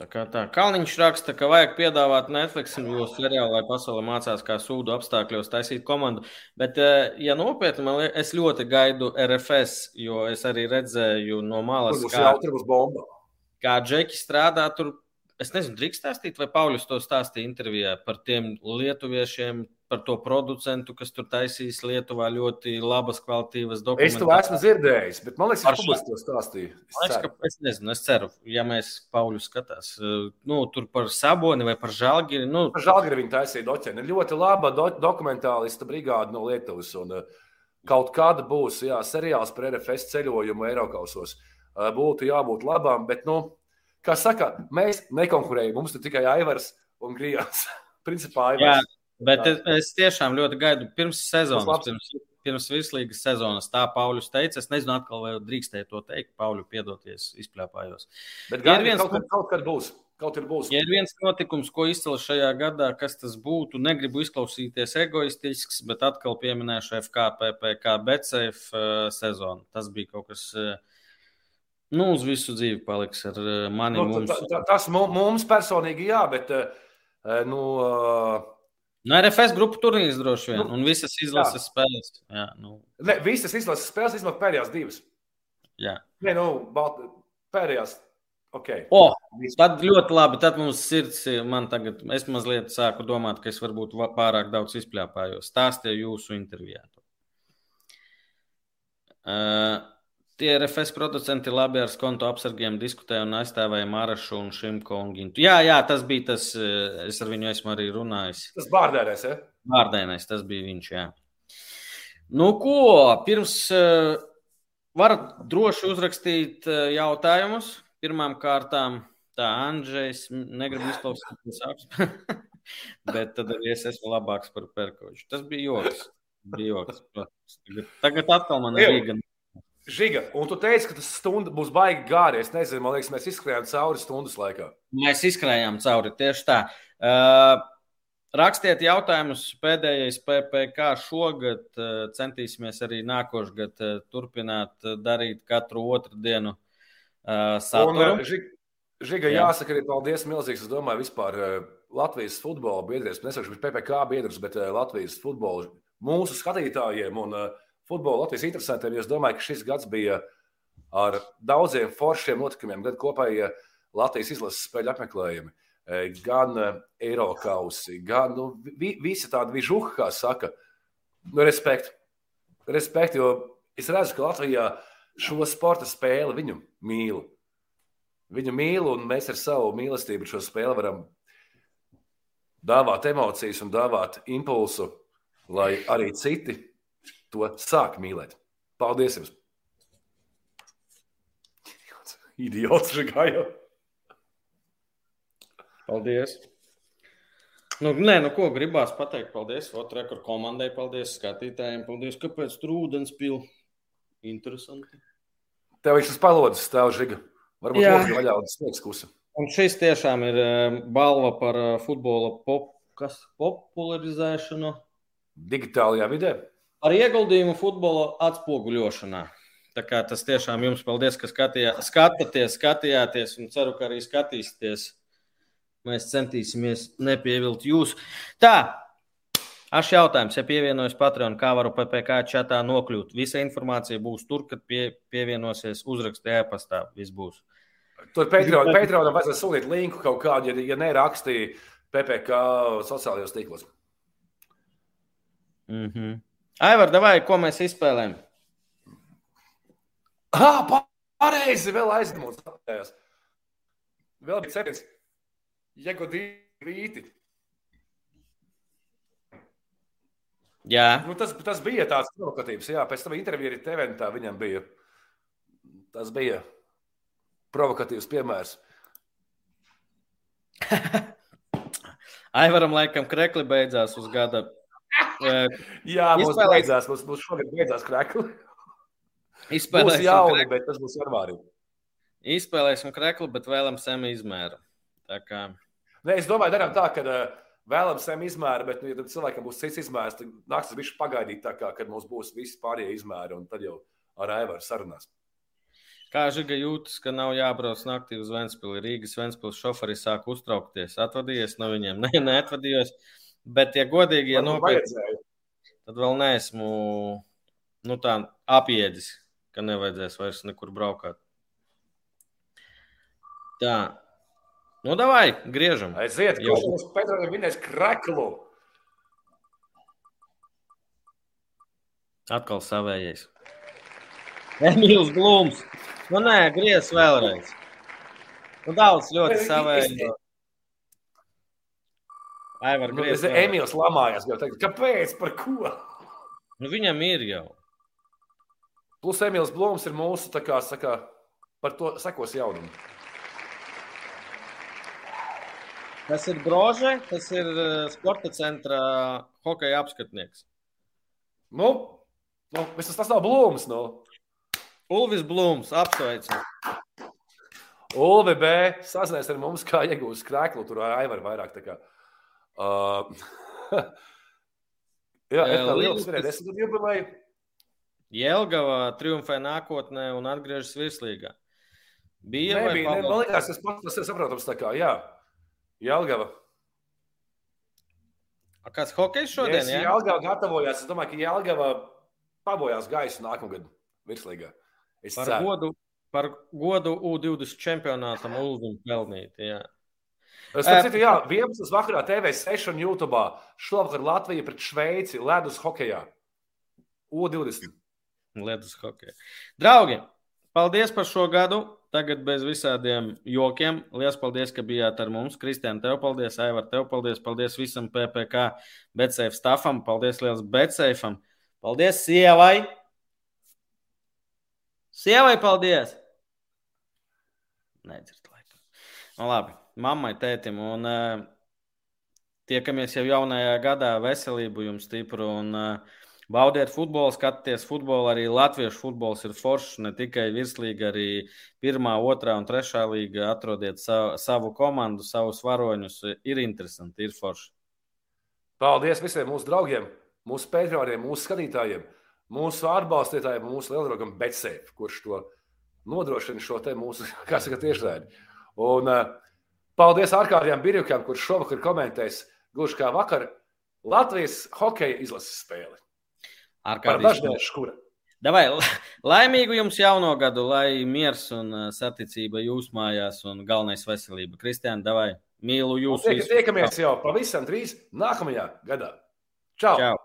Tā kā tā. Kalniņš raksta, ka vajag piedāvāt Netflix seriālu, lai pasaule mācās, kā sūdu apstākļos taisīt komandu. Bet, eh, ja nopietni, man liekas, es ļoti gaidu RFS, jo es arī redzēju no malas, kā, kā Džeki strādā tur. Es nezinu, drīkst stāstīt, vai Pauļus to stāstīja intervijā par tiem lietuviešiem, par to producentu, kas tur taisīs Lietuvā ļoti labas kvalitātes Es to esmu dzirdējis, bet man liekas, ka publiski to stāstīja. Es Man liekas, ka, es nezinu, es ceru, ja mēs Pauļu skatās, eh, nu, tur par Saboni vai par Žalgiri. Nu, Par Žalgiri viņa taisīja doķeni. Ir ļoti laba do dokumentālista brigāde no Lietuvas. Un, uh, kaut kāda būs jā, seriāls par RFS ceļojumu Eiropausos. Uh, būtu jābūt labām, bet, nu, kā saka, mēs nekonkurējam. Mums ir tikai Aivars un Grijāns. Principā jā, Aivars. Bet es, es tiešām ļoti gaidu pirms sezonas, pirms, pirms virslīgas sezonas. Tā Pauļus teica, es nezinu, atkal vai drīkstēju to teikt. Pauļu piedoties, izplēpājos. Bet gan viens- kaut, kaut kad būs. Kaut ir būs. Ja ir viens notikums, ko izcēlu šajā gadā, kas tas būtu, negribu izklausīties egoistisks, bet atkal pieminēšu FKPPK BCF uh, sezonu. Tas bija kaut kas, uh, nu, uz visu dzīvi paliks ar uh, mani. Nu, mums. ta- ta- tas mu- mums personīgi jā, bet nu, Nu, RFS grupu turnīrs droši vien, Nu, un visas izlases spēles. Jā, nu, ne, visas izlases spēles izmanto pēdējās divas. jā. Nē, nu, Balt... pēdējās. Okay. O, tad ļoti labi. Tad mums sirds ir. Man tagad, es mazliet sāku domāt, ka es varbūt va- pārāk daudz izplēpājos. Stāstīju jūsu intervijā. Uh, tie RFS producenti labi ar skonto apsargiem diskutēja un aizstāvēja Marašu un Šimko un Gintu. Jā, jā, tas bija tas, eh, es ar viņu esmu arī runājis. Tas bārdērēs, ja? Vārdainais, tas bija viņš. Jā. Nu, ko? Pirms uh, varat droši uzrakstīt uh, jautājumus. Pirmām kārtām, tā Andrzejs negrib izklausīties apziņā, bet tad arī es esmu labāks par Perkoviču. Tas bija joks. Bija joks. Tagad, atkal man ir. Rīga. Žiga, un tu teici, ka tas stunda būs baigi gāri. Es nezinu, man liekas, mēs izskrējām cauri stundas laikā. Mēs izkrājām cauri tieši tā. Uh, rakstiet jautājumus pēdējais PPC šogad. Uh, centīsimies arī nākošais gads uh, turpināt uh, darīt katru otru dienu uh, Un, saturu. uh, Žiga, Žiga Jā. jāsaka arī paldies milzīgs. Es domāju, vispār uh, Latvijas futbola biedriem, nesaukšu PPC biedrus, bet uh, Latvijas futbola mūsu skatītājiem un uh, futbola Latvijas interesantiem, jo es domāju, ka šis gads bija ar daudziem foršiem notikumiem, gan kopējie Latvijas izlases spēļu apmeklējumi, e, gan e, Eirokausi, gan nu, vi, visi tādi vižuhi, kā saka. Nu, respekt. respekt, jo es redzu, ka Latvijā šo sporta spēli viņu mīl. Viņu mīl, un mēs ar savu mīlestību šo spēli varam dāvāt emocijas un dāvāt impulsu, lai arī citi to sāk mīlēt. Paldies jums! Idiots, Žigāja! Paldies! Nu, nē, nu ko gribās pateikt? Paldies! Rekordu komandai, paldies skatītājiem, paldies, kāpēc tur ūdens pil. Interesanti. Tev viņš uz palodzes stāv žiga. Varbūt ļoti vaļā un sniegs kusa. Un šis tiešām ir eh, balva par eh, futbola pop, kas, popularizēšanu. Digitālajā vidē. Ar ieguldījumu futbola atspoguļošanā. Tā kā tas tiešām jums paldies, ka skatījā, skatāties, skatījāties un ceru, ka arī skatīsieties. Mēs centīsimies nepievilt jūs. Tā, Aš jautājums, ja pievienojas Patreon, kā varu PPC čatā nokļūt? Visa informācija būs tur, kad pie, pievienosies uzrakstē e-pastā. Viss būs. Tur Patreonam Patreon vajadzēs sūtīt linku kaut kādu, ja, ja nerakstīja PPC sociālajos tīklos. Mm -hmm. Aivar, vai ko mēs izspēlējam? Ah, pareizi, vēl aizdomās. Vēl bija septiņas. Jegodīti rīti. Jā. Nu, tas, tas bija tāds provokatīvs. Jā, pēc tam intervijā arī Teventā viņam bija. Tas bija provokatīvs piemērs. Aivaram, laikam, krekli beidzās uz gada. Jā, mums Izspēlē... beidzās, mums, mums šogad beidzās krekli. Izspēlēsim būs jauni, bet tas būs janvārī. Izspēlēsim krekli, bet vēlam semi izmēru. Tā kā... Nē, es domāju, darām tā, ka uh, vēlams sem izmēri, bet, nu, ja cilvēkam būs cits izmērs, tad nāks tas viņš pagaidīt tā, kā, kad mums būs visi pārējie izmēri, un tad jau ar Aivaru sarunās. Kā Žiga jūtas, ka nav jābrauc naktī uz Ventspili? Rīgas Ventspils šoferi sāk uztraukties. Atvadījies no viņiem? Nē, neatvadījos. Bet, ja godīgi, ja nopietni, tad vēl neesmu nu, tā apjēdzis, ka nevajadzēs vairs nekur braukāt. Tā, Nu, davai, griežam. Aiziet, kurš mums Petram vinēs kraklu. Atkal savējais. Emīls Blūms. Nu, nē, griez vēlreiz. Nu, daudz ļoti savējais. Aivar, nu, griez. Emīls lamājās, jau teikt, kāpēc, par ko? Nu, viņam ir jau. Plus Emīls Blūms ir mūsu, tā kā, saka, par to sekos jaunumu. Tas ir Brožē, tas ir eh, sporta centra hokeja apskatnieks. Nu, nu visas tas nav Blūms. Nu. Ulvis Blūms, apsveicam. Ulvi B. sazinājies ar mums, kā iegūst krēklu. Tur Aivar vairāk tā kā. Uh, jā, tā ir liela skrēja. Desmit jubileja. Jelgava triumfē nākotnē un atgriežas virslīgā. Bija Nebija, ne, man liekas, tas pats ir saprotams tā kā, jā. Jelgava. A kāds hokejs šodien? Ja Jelgava gatavojās. Es domāju, ka Jelgava pabojās gaisu nākamgad virslīgā. Es par ceru. godu, par godu U20 čempionātam Ulvim pelnīt. Jā. Es saprotu, jā, 11. vakarā TV6 un YouTube. Šovakar Latvija pret Šveici ledus hokejā. U20. Ledus hokejā. Draugi, paldies par šo gadu! Tagad bez visādiem jokiem. Lielas paldies, ka bijāt ar mums. Kristiāna, tev paldies, Aivar, tev paldies. Paldies visam PPC, Betsafe stāfam. Paldies liels Betsafam. Paldies sievai. Sievai paldies. Nedzird, laikam. Nu, labi, mammai, tētim. Un uh, tiekamies jau jaunajā gadā. Veselību jums stipru. Un, uh, Baudiet futbolu, skatieties futbolu. Arī latviešu futbols ir foršs, ne tikai virslīga, arī pirmā, otrā un trešā līga. Atrodiet savu, savu komandu, savus varoņus. Ir interesanti, ir forši. Paldies visiem mūsu draugiem, mūsu patroniem, mūsu skatītājiem, mūsu atbalstītājiem, mūsu lieldraugam Betsēp, kurš to nodrošina šo te mūsu, tiešraidi. Un uh, paldies ārkārtējām birjukām, kurš šovakar komentēs, gluži kā vakar, Latvijas hokeja izlases spēli. Ar dažniešu kura. Davai, laimīgu jums jauno gadu, lai miers un uh, saticība jūs mājās un galvenais veselība. Kristiāna, davai, mīlu jūs. Tiek, tiekamies jau pavisam drīz nākamajā gadā. Čau! Čau.